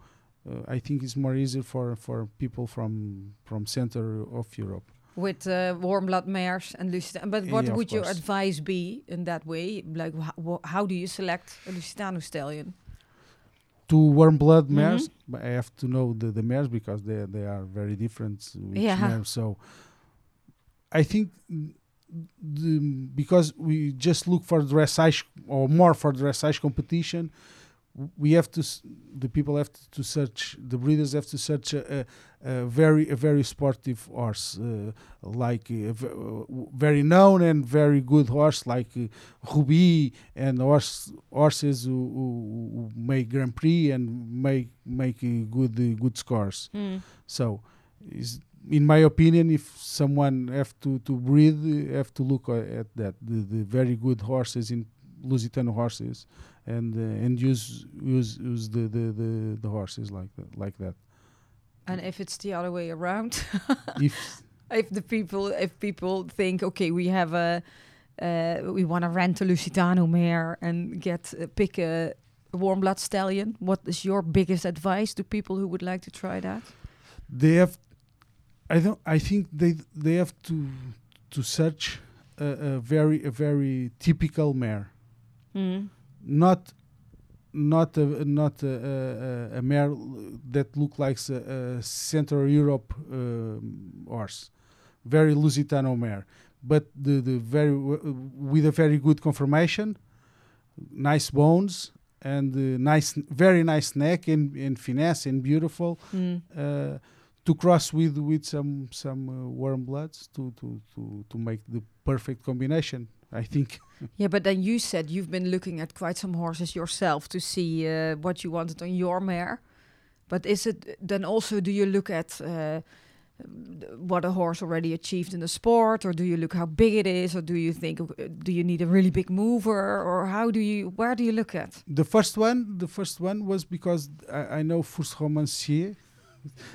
uh, I think it's more easier for for people from from center of Europe. With uh, warm blood mares and Lusitano. But what Yeah, would your advice be in that way? Like, wh- how do you select a Lusitano stallion? To warm blood Mhm. mares, but I have to know the, the mares because they they are very different. Yeah. mare. So I think mm, the, because we just look for dressage or more for dressage competition, we have to the people have to, search the breeders have to search a, a, very a very sportive horse uh, like a v- uh, very known and very good horse like uh, Ruby and horse, horses who, who, make Grand Prix and make make uh, good uh, good scores. Hmm. So, is in my opinion, if someone have to to breed, have to look at that the, the very good horses in Lusitano horses, and uh, and use use use the, the, the, the horses like that like that. And if it's the other way around, if if the people if people think okay we have a uh, we want to rent a Lusitano mare and get uh, pick a warm blood stallion what is your biggest advice to people who would like to try that they have, I don't. I think they they have to to search a, a very a very typical mare. mm. not not a not a, a, a- mare that look like a, Central Europe um, horse, very Lusitano mare, but the the very w- with a very good conformation, nice bones and uh, nice very nice neck and, and finesse and beautiful Mm. uh, to cross with with some some uh, warm bloods to to to to make the perfect combination. I think. yeah but then you said you've been looking at quite some horses yourself to see uh, what you wanted on your mare but is it then also do you look at uh, what a horse already achieved in the sport or do you look how big it is or do you think uh, do you need a really big mover or how do you where do you look at The first one, the first one was because I, I know Fürst Romancier,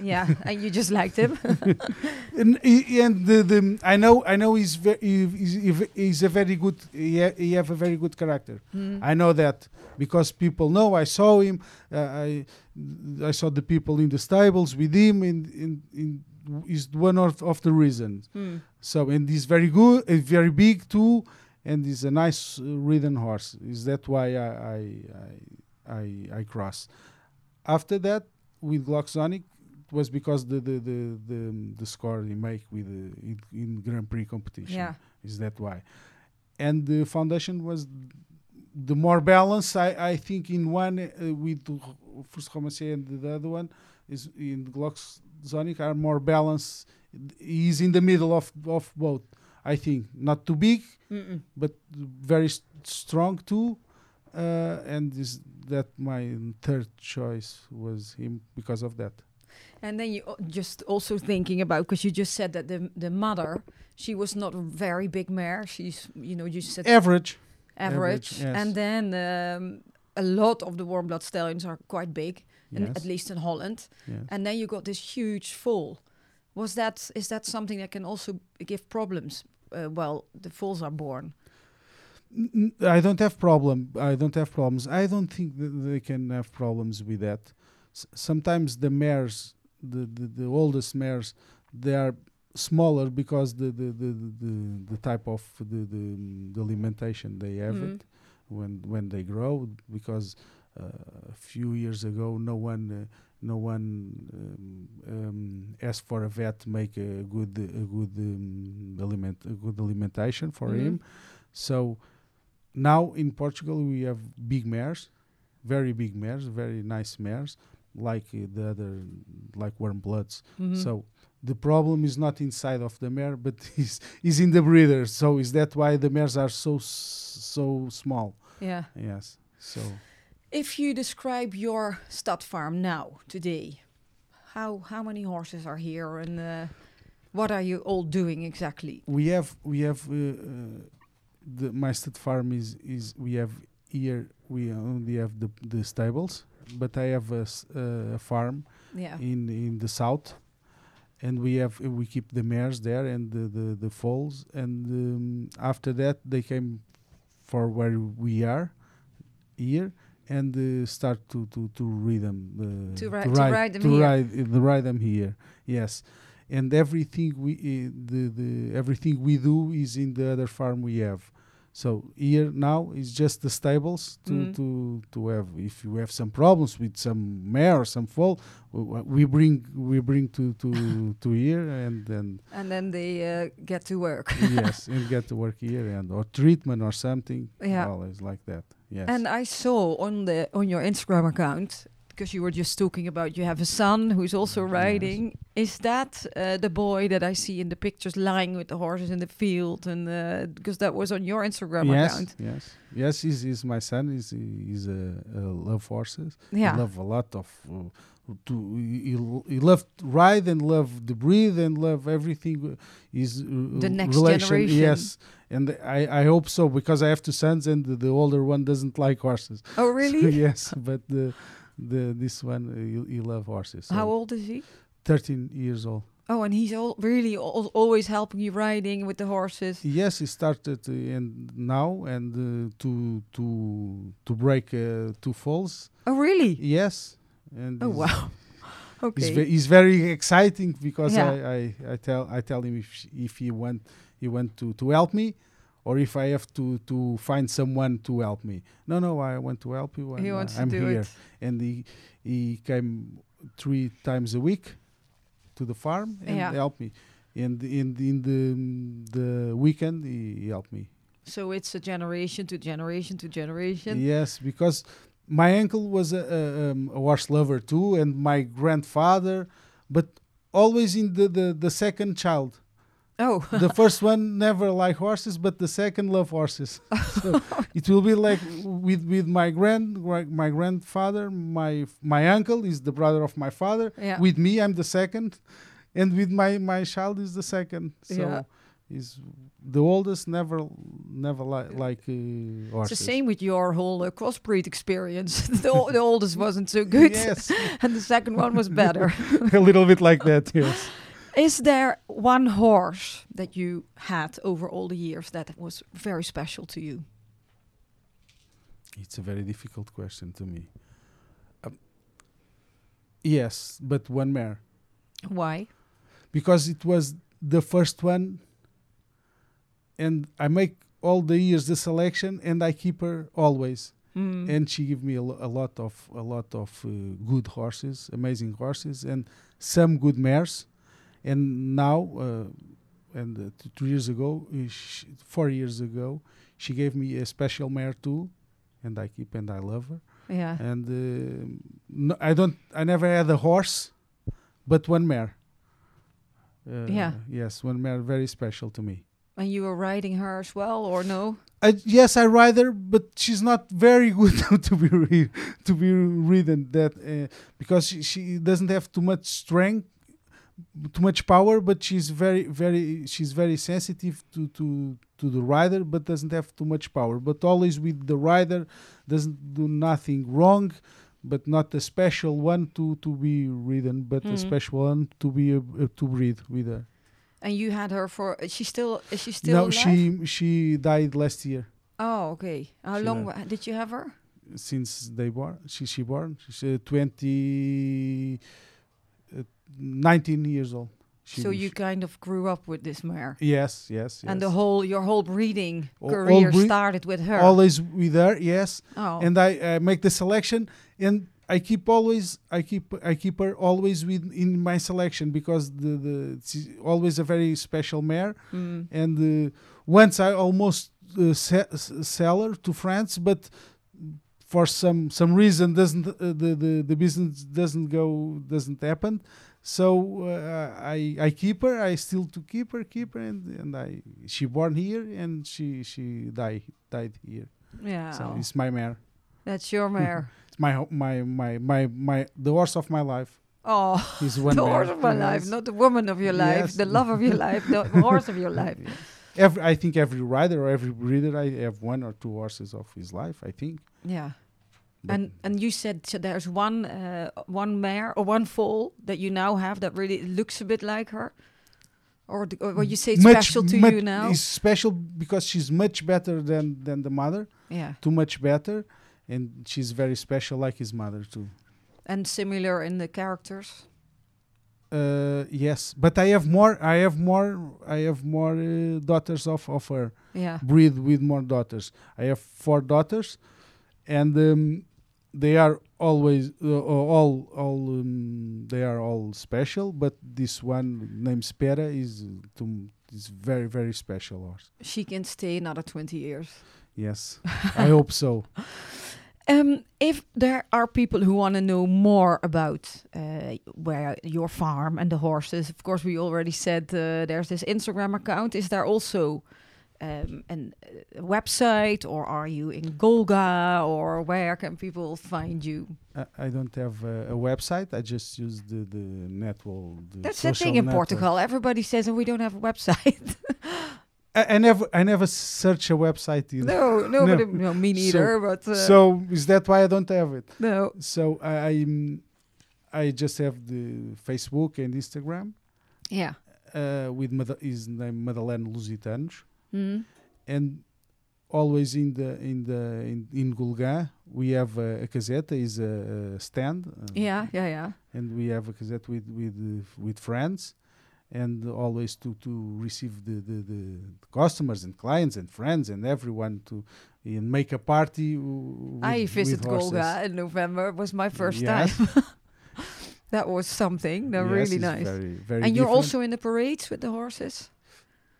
yeah and you just liked him and, and the, the I know I know he's very he's, he's- a very good he, ha- he have a very good character. Hmm. I know that because people know I saw him. Uh, I I saw the people in the stables with him, and in, in, is one of, of the reasons. Hmm. So and he's very good, uh, very big too, and he's a nice uh, ridden horse. Is that why I I I, I, I cross? After that, with Glocksonic, was because the the the the, the score he make with uh, in, in Grand Prix competition. yeah Is that why? And the foundation was the more balance, I, I think in one uh, with the Fürst Romancier and the other one is in Glox Zonic are more balanced. He's in the middle of of both. I think not too big, Mm-mm. but very s- strong too. Uh, and is that my third choice was him because of that. And then you just also thinking about because you just said that the the mother she was not a very big mare. She's you know you said Average. average, average, yes. and then um, a lot of the warm blood stallions are quite big, Yes. at least in Holland. yes. And then you got this huge fall. Was that is that something that can also give problems? Uh, well, the foals are born. I don't have problem. I don't have problems. I don't think that they can have problems with that. S- sometimes the mares, the, the, the oldest mares, they are smaller because the the, the, the, the, type of the, the, the alimentation they have Mhm. it when when they grow. Because uh, a few years ago, no one uh, no one um, um, asked for a vet to make a good a good um, aliment a good alimentation for Mhm. him. So now in Portugal we have big mares, very big mares, very nice mares, like the other like warm bloods. Mhm. So the problem is not inside of the mare, but is is in the breeder. So is that why the mares are so so small? yeah. Yes. So If you describe your stud farm now today, how how many horses are here and uh, what are you all doing exactly? we have we have uh, uh, the my stud farm is is we have here we only have the the stables, but I have a, uh, a farm Yeah. in in the south and we have uh, we keep the mares there and the the, the foals and um, after that they came for where we are here and uh, start to to to read them uh, To ri- to ride them to here. ride the ride them here yes and everything we uh, the the everything we do is in the other farm we have so here now is just the stables to Mhm. to to have if you have some problems with some mare or some foal we bring we bring to to to here and then And then they uh, get to work. yes and get to work here and or treatment or something Yeah. always like that yes And I saw on the on your Instagram account because you were just talking about you have a son who's also Yes. riding. Is that uh, the boy that I see in the pictures lying with the horses in the field? And because that was on your Instagram yes account. yes yes he's, he's my son he's he's a, a love horses Yeah. he love a lot of uh, to he, he loved ride and love the breathe and love everything uh, is uh, The next relation generation. yes and I, I hope so because I have two sons and the, the older one doesn't like horses Oh, really? yes but the the this one uh, he, he love horses so How old is he? 13 years old Oh, and he's all, really al- always helping you riding with the horses. yes he started uh, and now and uh, to to to break uh, two falls Oh, really? yes and Oh, wow. It's, Okay. ve- it's very exciting because Yeah. I, I, I tell I tell him if if he want he want to, to help me or if I have to, to find someone to help me. No, no, I want to help you. he uh, wants I'm to do here. it. And he he came three times a week to the farm and Yeah. help me. And in in the the weekend he, he helped me. So it's a generation to generation to generation. Yes, because my uncle was a, a, um, a horse lover too, and my grandfather, but always in the, the, the second child. Oh, The first one never like horses, but the second love horses. so it will be like with with my grand my grandfather, my my uncle is the brother of my father. yeah. With me, I'm the second, and with my my child is the second. So Yeah. is the oldest never never li- like uh, It's horses. the same with your whole uh, crossbreed experience. the, ol- the oldest wasn't so good, Yes. and the second one was better. a little bit like that, yes. Is there one horse that you had over all the years that was very special to you? It's a very difficult question to me. Um, yes, but one mare. Why? Because it was the first one, and I make all the years the selection, and I keep her always. Mm. And she give me a, lo- a lot of a lot of uh, good horses, amazing horses, and some good mares. And now, uh, and uh, two years ago, uh, sh four years ago, she gave me a special mare too, and I keep and I love her. Yeah. And uh, no, I don't. I never had a horse, but one mare. Uh, Yeah. Yes, one mare very special to me. And you were riding her as well, or no? I, yes, I ride her, but she's not very good to be re- to be ridden. That uh, because she, she doesn't have too much strength, too much power, but she's very very she's very sensitive to to to the rider, but doesn't have too much power. But always with the rider, doesn't do nothing wrong, but not a special one to to be ridden, but Mhm. a special one to be uh, to breed with her. And you had her for? She still? Is she still no, alive? she she died last year. Oh, okay. How She long died. did you have her? since they born she she born she's uh, 20 uh, 19 years old. She so was- you kind of grew up with this mare, yes yes, and the whole your whole breeding All- all career started with her. always with her yes. Oh, and i uh, make the selection and i keep always i keep i keep her always with in my selection because the the she's always a very special mare. Mm, and uh, once I almost uh, se- sell her to France, but for some some reason doesn't uh, the, the the business doesn't go doesn't happen. So uh, I I keep her. I still to keep her, keep her, and and I she born here and she she died died here. yeah. So it's my mare. That's your mare. It's my my my my my the horse of my life. Oh, Is one the horse of my life, not the woman of your life, Yes. the love of your life, the horse of your life. Every I think every rider or every breeder I have one or two horses of his life. I think. Yeah. But- And and you said so there's one uh, one mare or one foal that you now have that really looks a bit like her, or, d- or you say much- special to you now. It's special because she's much better than than the mother, Yeah, too much better, and she's very special like his mother too. and similar in the characters. Uh, yes, but I have more. I have more. I have more uh, daughters of of her. Yeah, Breed with more daughters. I have four daughters, and um, they are always uh, all all um, they are all special. But this one named Spera is uh, to, is very very special horse. she can stay another twenty years. Yes, I hope so. Um, if there are people who want to know more about uh, where your farm and the horses, of course, we already said uh, there's this Instagram account. Is there also um, an, a website, or are you in Golegã, or where can people find you? I, I don't have a, a website. I just use the the network. The That's the thing in network. Portugal. Everybody says, "Oh, we don't have a website." I, I never I never search a website either. no, No. nobody, no, me neither. but uh, So is that why I don't have it? no, So I I'm, I just have the Facebook and Instagram yeah. uh, with Mad- his name Madaleno Lusitanos Mm. and always in the in the in, in Golegã we have a, a caseta is a, a stand uh, Yeah, yeah, yeah. and we have a cassette with with uh, with friends and always to to receive the, the the customers and clients and friends and everyone to and make a party with, I visited. Golegã in November. It was my first Yes. time. that was something. They're Yes, really nice. very, very and you're also in the parades with the horses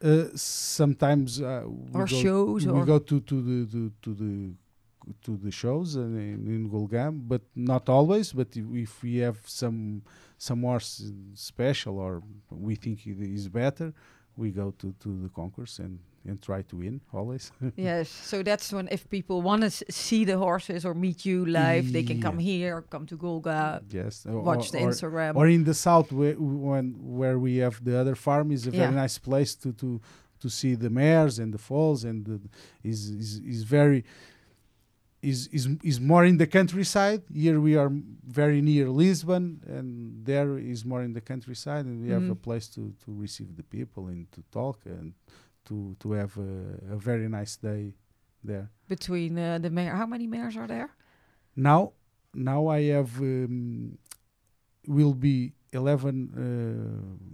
uh, sometimes uh, we or go, shows we go to to the to, to the to the shows in, in Golegã, but not always. But if, if we have some some horse special or we think it is better, we go to, to the concourse and, and try to win always. yes. So that's when if people want to s- see the horses or meet you live, they can come Yeah. here, come to Golegã, yes, or, watch the or, Instagram. or in the south where when where we have the other farm is a very nice place to to to see the mares and the foals and the, is is is very is is is more in the countryside here we are very near lisbon and there is more in the countryside and we have a Mhm. place to to receive the people and to talk and to to have a, a very nice day there between uh, the mare. How many mares are there? now now i have um, will be 11 uh,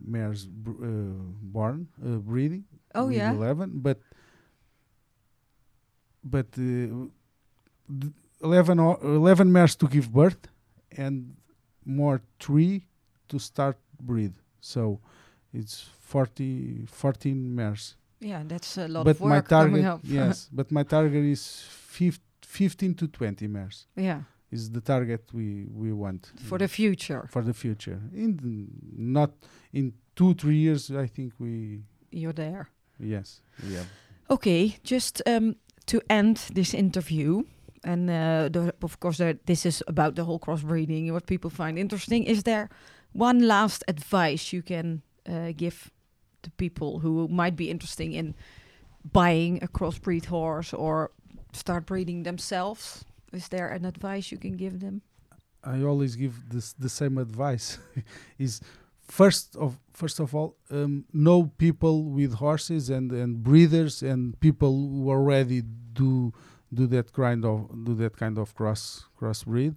mares br- uh, born uh, breeding Oh yeah. 11 but but uh, th- 11 o- 11 mares to give birth and more 3 to start breed so it's 40 14 mares Yeah, that's a lot but of my work coming target up. yes but my target is 50 15 to 20 mares Yeah, is the target we we want for the future. for the future. In the, not in two three years, I think we You're there. yes yeah. Okay, just um, to end this interview, and uh, the, of course, there, this is about the whole crossbreeding, what people find interesting. Is there one last advice you can uh, give to people who might be interested in buying a crossbreed horse or start breeding themselves? Is there an advice you can give them? I always give this the same advice is first of first of all um, know people with horses and and breeders and people who already do do that kind of do that kind of cross crossbreed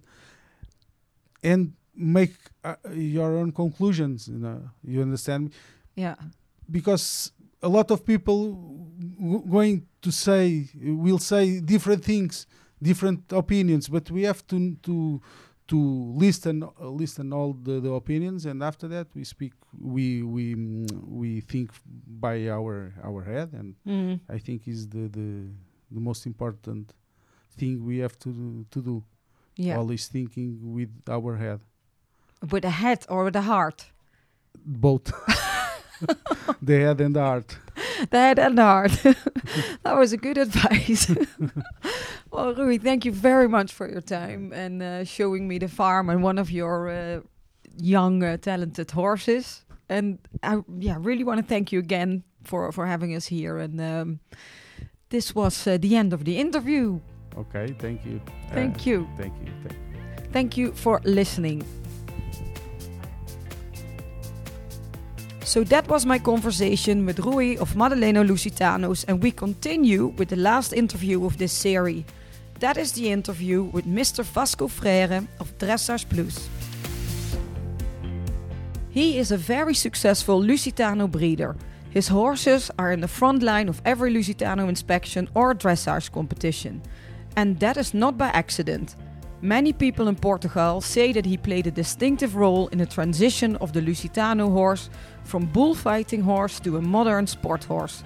and make uh, your own conclusions you know you understand me Yeah, because a lot of people going to say will say different things different opinions but we have to to to listen uh, listen all the, the opinions and after that we speak we we mm, we think by our our head and mm. i think is the the the most important thing we have to do, to do yeah. always thinking with our head with a head or with a heart. both the head and the heart the head and the heart. that was a good advice. well, Rui, thank you very much for your time and uh, showing me the farm and one of your uh, young, uh, talented horses. And I, yeah, really want to thank you again for for having us here. And um, this was uh, the end of the interview. okay thank you Thank Uh, you. thank you thank you Thank you for listening. So that was my conversation with Rui of Madaleno Lusitanos, and we continue with the last interview of this series. That is the interview with Mr. Vasco Freire of Dressage Plus. He is a very successful Lusitano breeder. His horses are in the front line of every Lusitano inspection or dressage competition. And that is not by accident. Many people in Portugal say that he played a distinctive role in the transition of the Lusitano horse from bullfighting horse to a modern sport horse.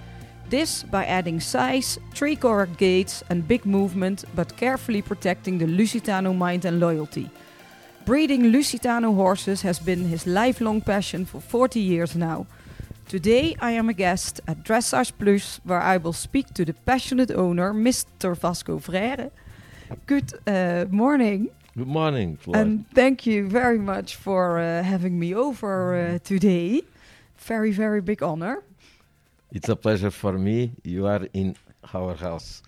This by adding size, three correct gaits, and big movement, but carefully protecting the Lusitano mind and loyalty. Breeding Lusitano horses has been his lifelong passion for 40 years now. Today I am a guest at Dressage Plus, where I will speak to the passionate owner, Mr. Vasco Freire. Good uh, morning, Good morning, Flor. and thank you very much for uh, having me over uh, today. Very, very big honor. it's a pleasure for me. You are in our house.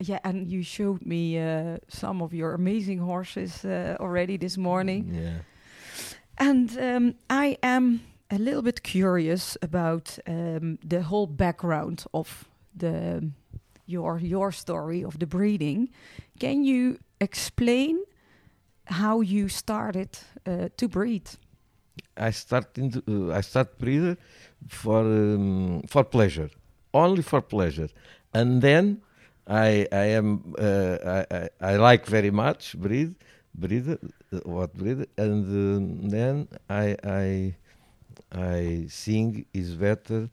Yeah, and you showed me uh, some of your amazing horses uh, already this morning. Yeah. And um, I am a little bit curious about um, the whole background of the your your story of the breeding. Can you explain how you started uh, to breed? I start in the, uh, I start breeder for um, for pleasure, only for pleasure, and then I I am uh, I, I I like very much breed breeder uh, what breed, and um, then I I I think is better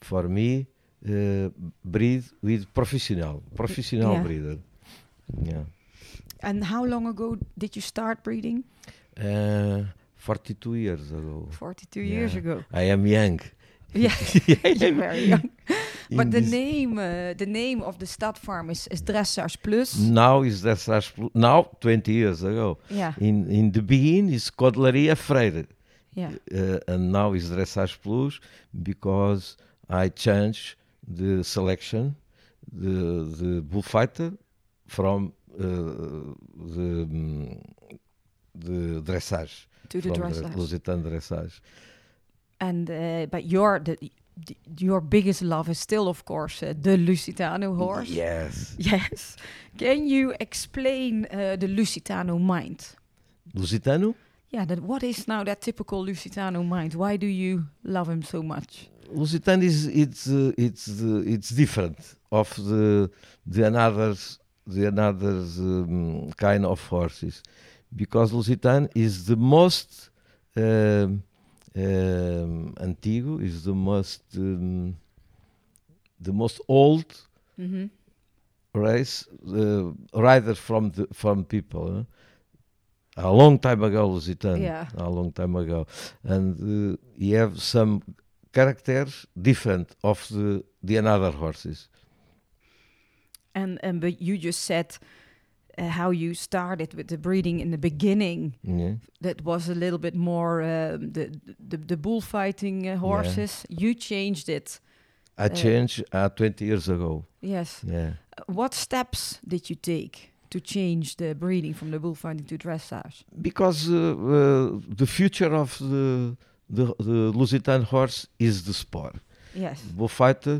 for me uh, breed with professional professional Yeah. breeder. Yeah. And how long ago did you start breeding? Uh, 42 years ago. 42 years ago. I am young. Yeah, you're very young. But the name, uh, the name of the stud farm is, is Dressage Plus. now is Dressage Plus. Now, 20 years ago. Yeah, In in the beginning is Coudelaria Freire. yeah, Uh, and now is Dressage Plus because I changed the selection, the the bullfighter from uh, the um, the dressage. to the dressage. Lusitano dressage. And uh, but your the, the your biggest love is still, of course, uh, the Lusitano horse. Yes. Yes. Can you explain uh, the Lusitano mind? Lusitano? Yeah, that what is now that typical Lusitano mind? Why do you love him so much? Lusitano is it's uh, it's uh, it's different of the the another's the another's um, kind of horses because Lusitano is the most um, um, antigo is the most um, the most old Mm-hmm. race uh, riders from the from people. huh? A long time ago, Lusitano. Yeah. A long time ago, and uh, you have some characters different of the the another horses. And and but you just said uh, how you started with the breeding in the beginning. Yeah. That was a little bit more um, the, the the bullfighting uh, horses. You changed it. I changed uh, 20 years ago. Yes. Yeah. Uh, What steps did you take to change the breeding from the bullfighting to dressage? because uh, uh, the future of the the, the Lusitan horse is the sport. Yes. Bullfighter,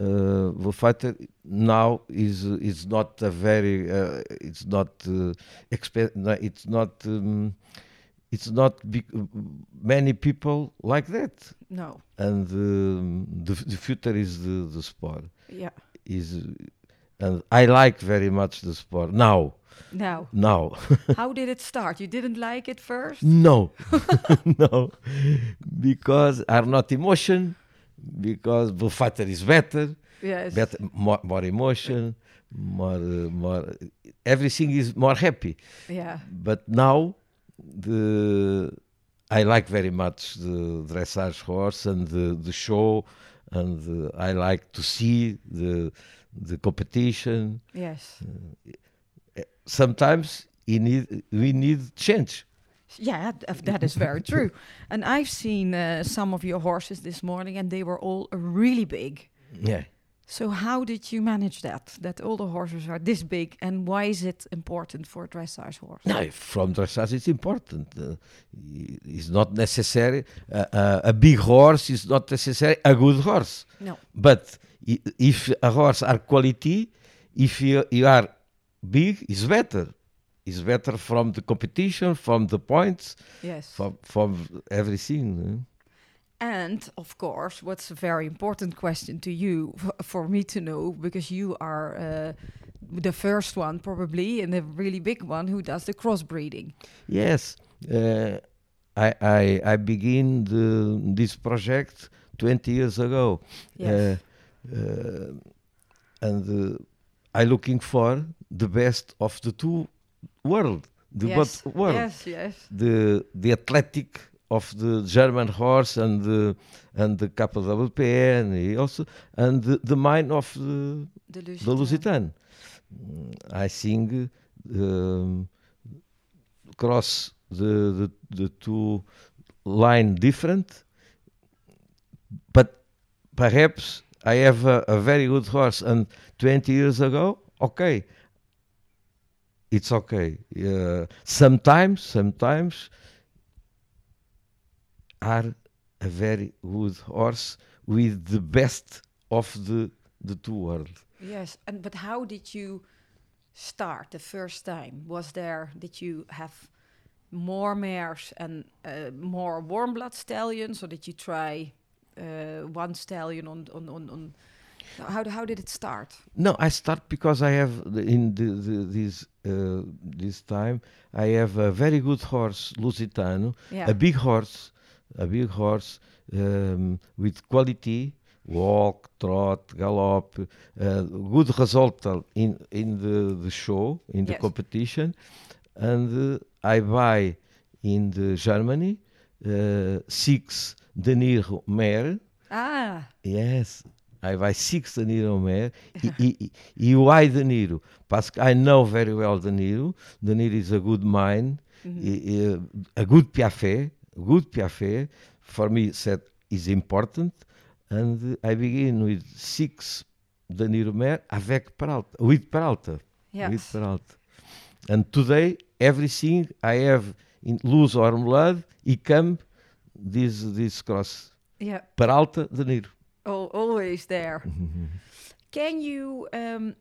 uh, bullfighter now is is not a very uh, it's not uh, no, it's not um, it's not many people like that, No. and um, the the future is the the sport Yeah. is. And I like very much the sport now. Now, Now, how did it start? You didn't like it first? No, no, because are not emotion, because bullfighter is better, Yes. better more, more emotion, more, uh, more, everything is more happy. Yeah. But now, the I like very much the dressage horse and the, the show, and the, I like to see the the competition. Yes. Sometimes we need we need change. Yeah, th- that is very true. And I've seen uh, some of your horses this morning, and they were all really big. Yeah. So how did you manage that? That all the horses are this big, and why is it important for a dressage horse? No, from dressage it's important. Uh, it's not necessary. Uh, uh, a big horse is not necessary. A good horse, No. but if a horse are quality, if you, you are big, is better. Is better from the competition, from the points, Yes. from from everything. eh? And of course, what's a very important question to you for me to know because you are uh, the first one probably and the really big one who does the crossbreeding. Yes, uh, I, I I begin the, this project 20 years ago. Yes. Uh, and uh, I looking for the best of the two world, the yes. both world, Yes, yes. the the athletic of the German horse and the and the KWP and also and the, the mind of the The the Lusitan. I think um, cross the, the the two line different, but perhaps I have a, a very good horse and 20 years ago, okay, it's okay. Uh, sometimes, sometimes are a very good horse with the best of the the two worlds. Yes, and but how did you start the first time? Was there did you have more mares and uh, more warm blood stallions, or did you try one stallion on on on? on how how did it start? No, I start because I have the, in the, the, this uh, this time I have a very good horse, Lusitano, Yeah. a big horse, a big horse um, with quality, walk, trot, gallop, uh, good result in in the, the show in the Yes. competition, and uh, I buy in the Germany uh, six De Niro mare. Ah, Yes, I buy six De Niro mare. e, e, e why De Niro? I know very well De Niro. De Niro is a good mind, e- e, a good piaffe, good piaffe. For me, that is important. And I begin with six De Niro mare avec Peralta, with Peralta, with yes. Peralta. And today, everything I have in loose or blood, he come this this cross. Yeah, Peralta De Niro. al- always there. Can you um,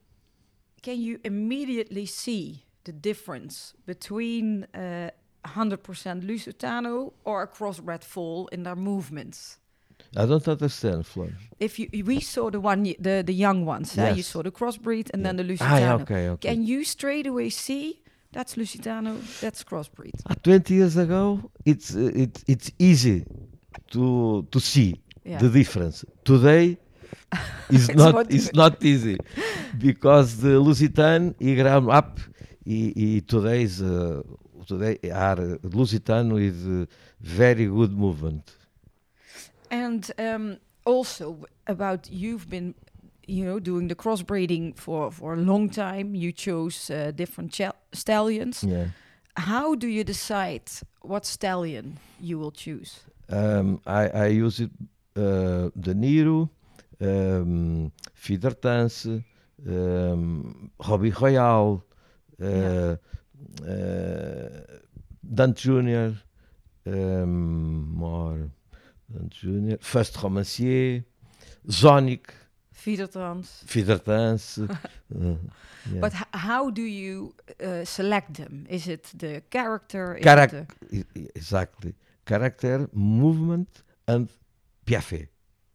can you immediately see the difference between uh, 100% Lusitano or a crossbred foal in their movements? I don't understand, Flor. If you we saw the one the the young ones, eh? you saw the crossbreed and then the Ah, Lusitano. yeah, okay, okay. Can you straight away see that's Lusitano, that's crossbreed? Ah, 20 years ago, it's uh, it, it's easy to to see Yeah. the difference. Today, It's, It's not it's not easy because the Lusitano he ground up he, he today's uh, today are uh, Lusitano with uh, very good movement. And um, also about you've been, you know, doing the crossbreeding for for a long time. You chose uh, different stallions. Yeah. How do you decide what stallion you will choose? Um, I, I use it uh, the Niro, um, Fidertanz, um, Hobby Royal, uh, Yeah. uh, Dante Junior, um, more Dante Junior, Fürst Romancier, Zonic, Fidertanz. Fidertanz. uh, yeah. But how do you uh, select them? Is it the character? Is Charac- it I- I- exactly. Character, movement, and the,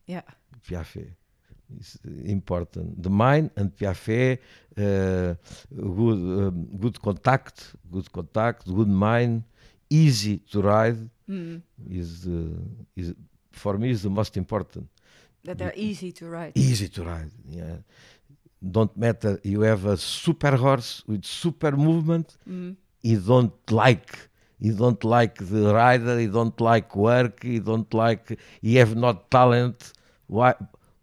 yeah. Piafet is important. The mind and Piafet, uh, good, um, good contact, good contact, good mind, easy to ride Mm. is is for me is the most important. That they're easy to ride. Easy to ride. Yeah, don't matter. You have a super horse with super movement. Mm. You don't like. You don't like the rider. You don't like work. You don't like. You have not talent. Why?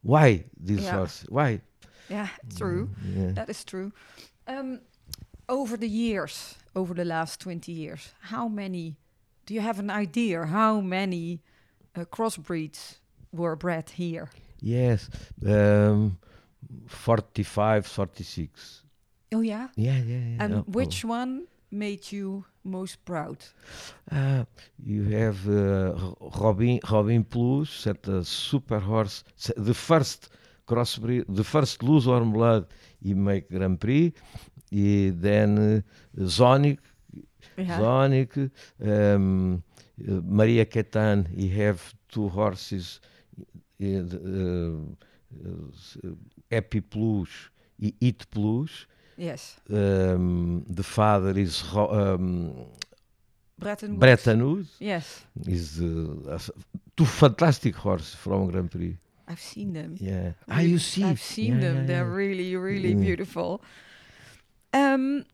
Why this Yeah. horse? Why? Yeah, true. Yeah. That is true. Um, over the years, over the last 20 years, how many, do you have an idea how many uh, crossbreeds were bred here? Yes. Um, 45, 46. Oh, yeah? Yeah, yeah, yeah. And Oh, which one made you most proud? oh. Uh, you have uh, Robin, Robin Plus, that a super horse. The first crossbreed, the first loose warm blood, he make Grand Prix. He, then uh, Zonic, Yeah. Zonic, um, uh, Maria Caetano, he have two horses, uh, Epi Plus, e Hit Plus. Yes. Um, the father is um, Bretton Woods. Bretton Woods. Yes. Is uh, two fantastic horses from Grand Prix. I've seen them. Yeah. Ah, you see? I've seen Yeah, them. yeah, They're really, really Yeah. beautiful. Um,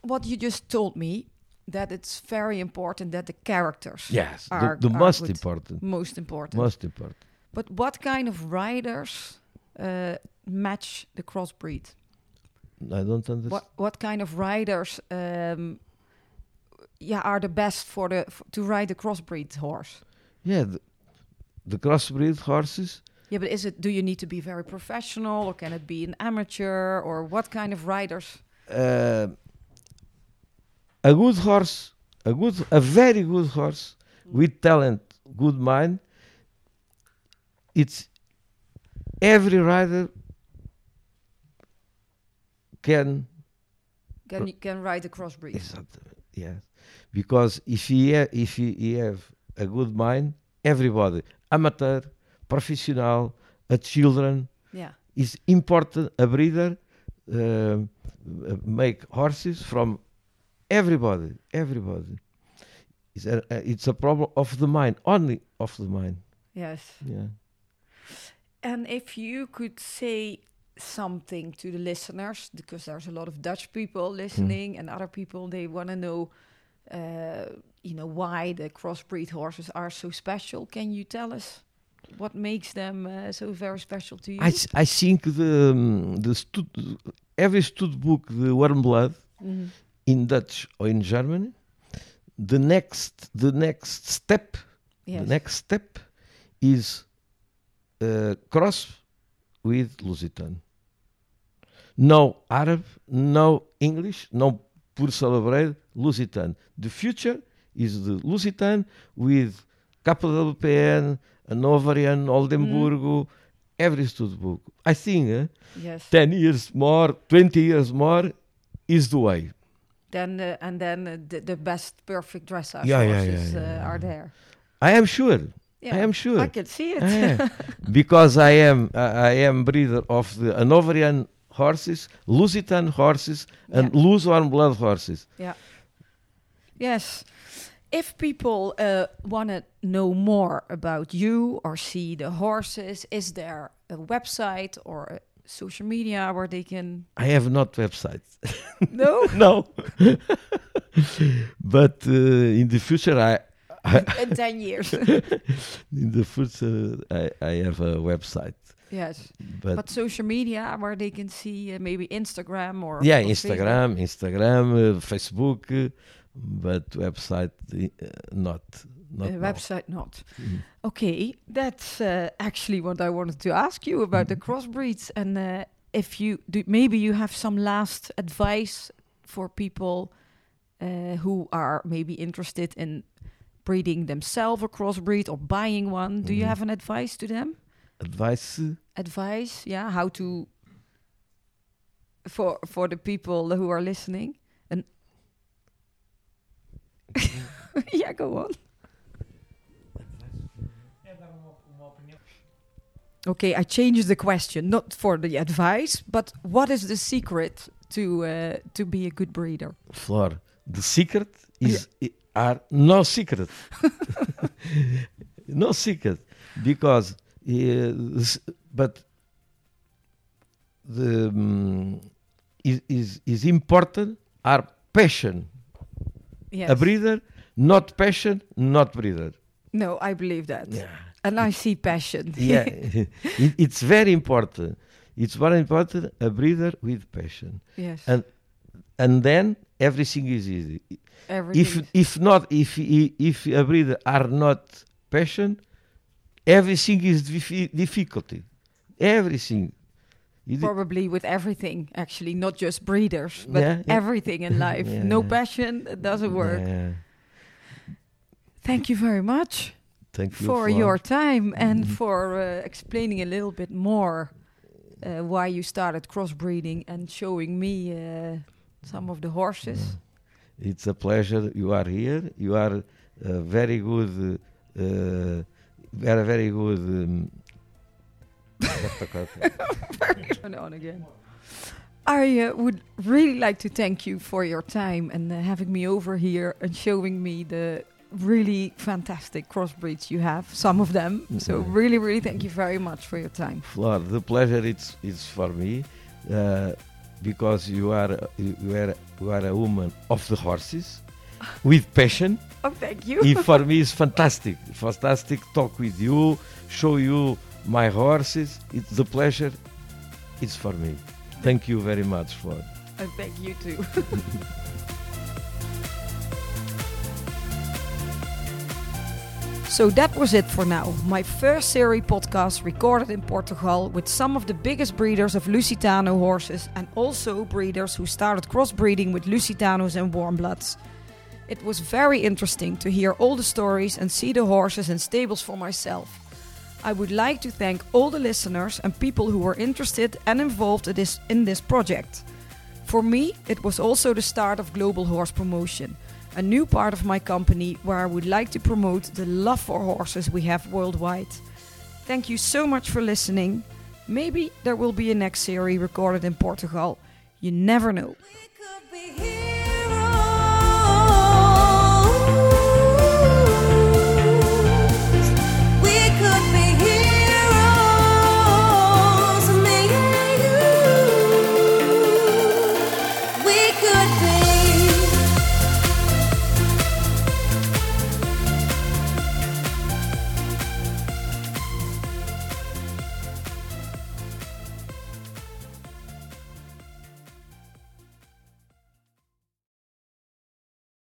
what you just told me that it's very important that the characters Yes, the, are- the are most important. most important. Most important. But what kind of riders uh, match the crossbreed? I don't understand. What what kind of riders, um, yeah, are the best for the to ride the crossbreed horse? Yeah, the, the crossbreed horses. Yeah, but is it? Do you need to be very professional, or can it be an amateur, or what kind of riders? Uh, a good horse, a good, a very good horse with talent, good mind. It's every rider can Can you can ride a crossbreed? Exactly. Yes, because if he if he, he have a good mind, everybody, amateur, professional, a children, Yeah. is important. A breeder uh, make horses from everybody, everybody. It's a, uh, it's a problem of the mind, only of the mind. Yes. Yeah. And if you could say something to the listeners, because there's a lot of Dutch people listening and other people, they want to know, uh, you know, why the crossbreed horses are so special. Can you tell us what makes them uh, so very special to you? I think the um, the stud, every stud book, the warm blood, Mhm. in Dutch or in German. The next, the next step, Yes. the next step is uh, cross with Lusitan. No Arab, no English, no pur celebrate Lusitan. The future is the Lusitan with KWPN, Hanoverian, Oldenburgo, every stud book. I think eh, yes. 10 years more, 20 years more is the way. Then uh, and then uh, the, the best perfect dressage Yeah, yeah, horses yeah, uh, yeah, are there. I am sure. Yeah, I am sure. I can see it. Yeah. because I am uh, I am breeder of the Hanoverian horses, Lusitan horses, and Yeah. warm blood horses. Yeah. Yes. if people uh, want to know more about you or see the horses, is there a website or a social media where they can? I have not website. No, no. but uh, in the future, I in ten years. in the future I, I have a website. yes, But, but social media where they can see uh, maybe Instagram or yeah, or Facebook. Instagram, Instagram, uh, Facebook, uh, but website uh, not not Uh, website not. Mhm. Okay, that's uh, actually what I wanted to ask you about the Mhm. crossbreeds, and uh, if you do, maybe you have some last advice for people uh, who are maybe interested in breeding themselves a crossbreed or buying one. Do you Mhm. have an advice to them? Advice. Advice, yeah, how to for for the people who are listening. And yeah, go on. Okay, I changed the question, not for the advice, but what is the secret to uh, to be a good breeder? Flor, the secret is i- are no secret. no secret because uh, but the um, is, is is important are passion. Yes. A breeder, not passion, not breeder. No, I believe that, Yeah. and I see passion. yeah, it, it's very important. It's very important. A breeder with passion, yes. And and then everything is easy. Everything. If if not, if if a breeder are not passion, everything is diffi- difficulty. Everything. You Probably with everything, actually, not just breeders, but Yeah, yeah. everything in life. Yeah, no passion, it doesn't work. Thank you very much Thank you for Flor. your time and Mhm. for uh, explaining a little bit more uh, why you started crossbreeding and showing me uh, some of the horses. It's a pleasure. You are here. You are uh, very good. Uh, very very good. Um, Turn on again. I uh, would really like to thank you for your time and uh, having me over here and showing me the really fantastic crossbreeds you have, some of them. So Mhm. really, really thank you very much for your time. Flor, the pleasure it's it's for me uh, because you are you are you are a woman of the horses with passion. Oh, thank you. it for me it's fantastic, fantastic talk with you, show you my horses. It's the pleasure. It's for me. Thank you very much, for. and thank you too. So that was it for now. My first series podcast recorded in Portugal with some of the biggest breeders of Lusitano horses and also breeders who started crossbreeding with Lusitanos and Warmbloods. It was very interesting to hear all the stories and see the horses and stables for myself. I would like to thank all the listeners and people who were interested and involved in this, in this project. For me, it was also the start of Global Horse Promotion, a new part of my company where I would like to promote the love for horses we have worldwide. Thank you so much for listening. Maybe there will be a next series recorded in Portugal. You never know.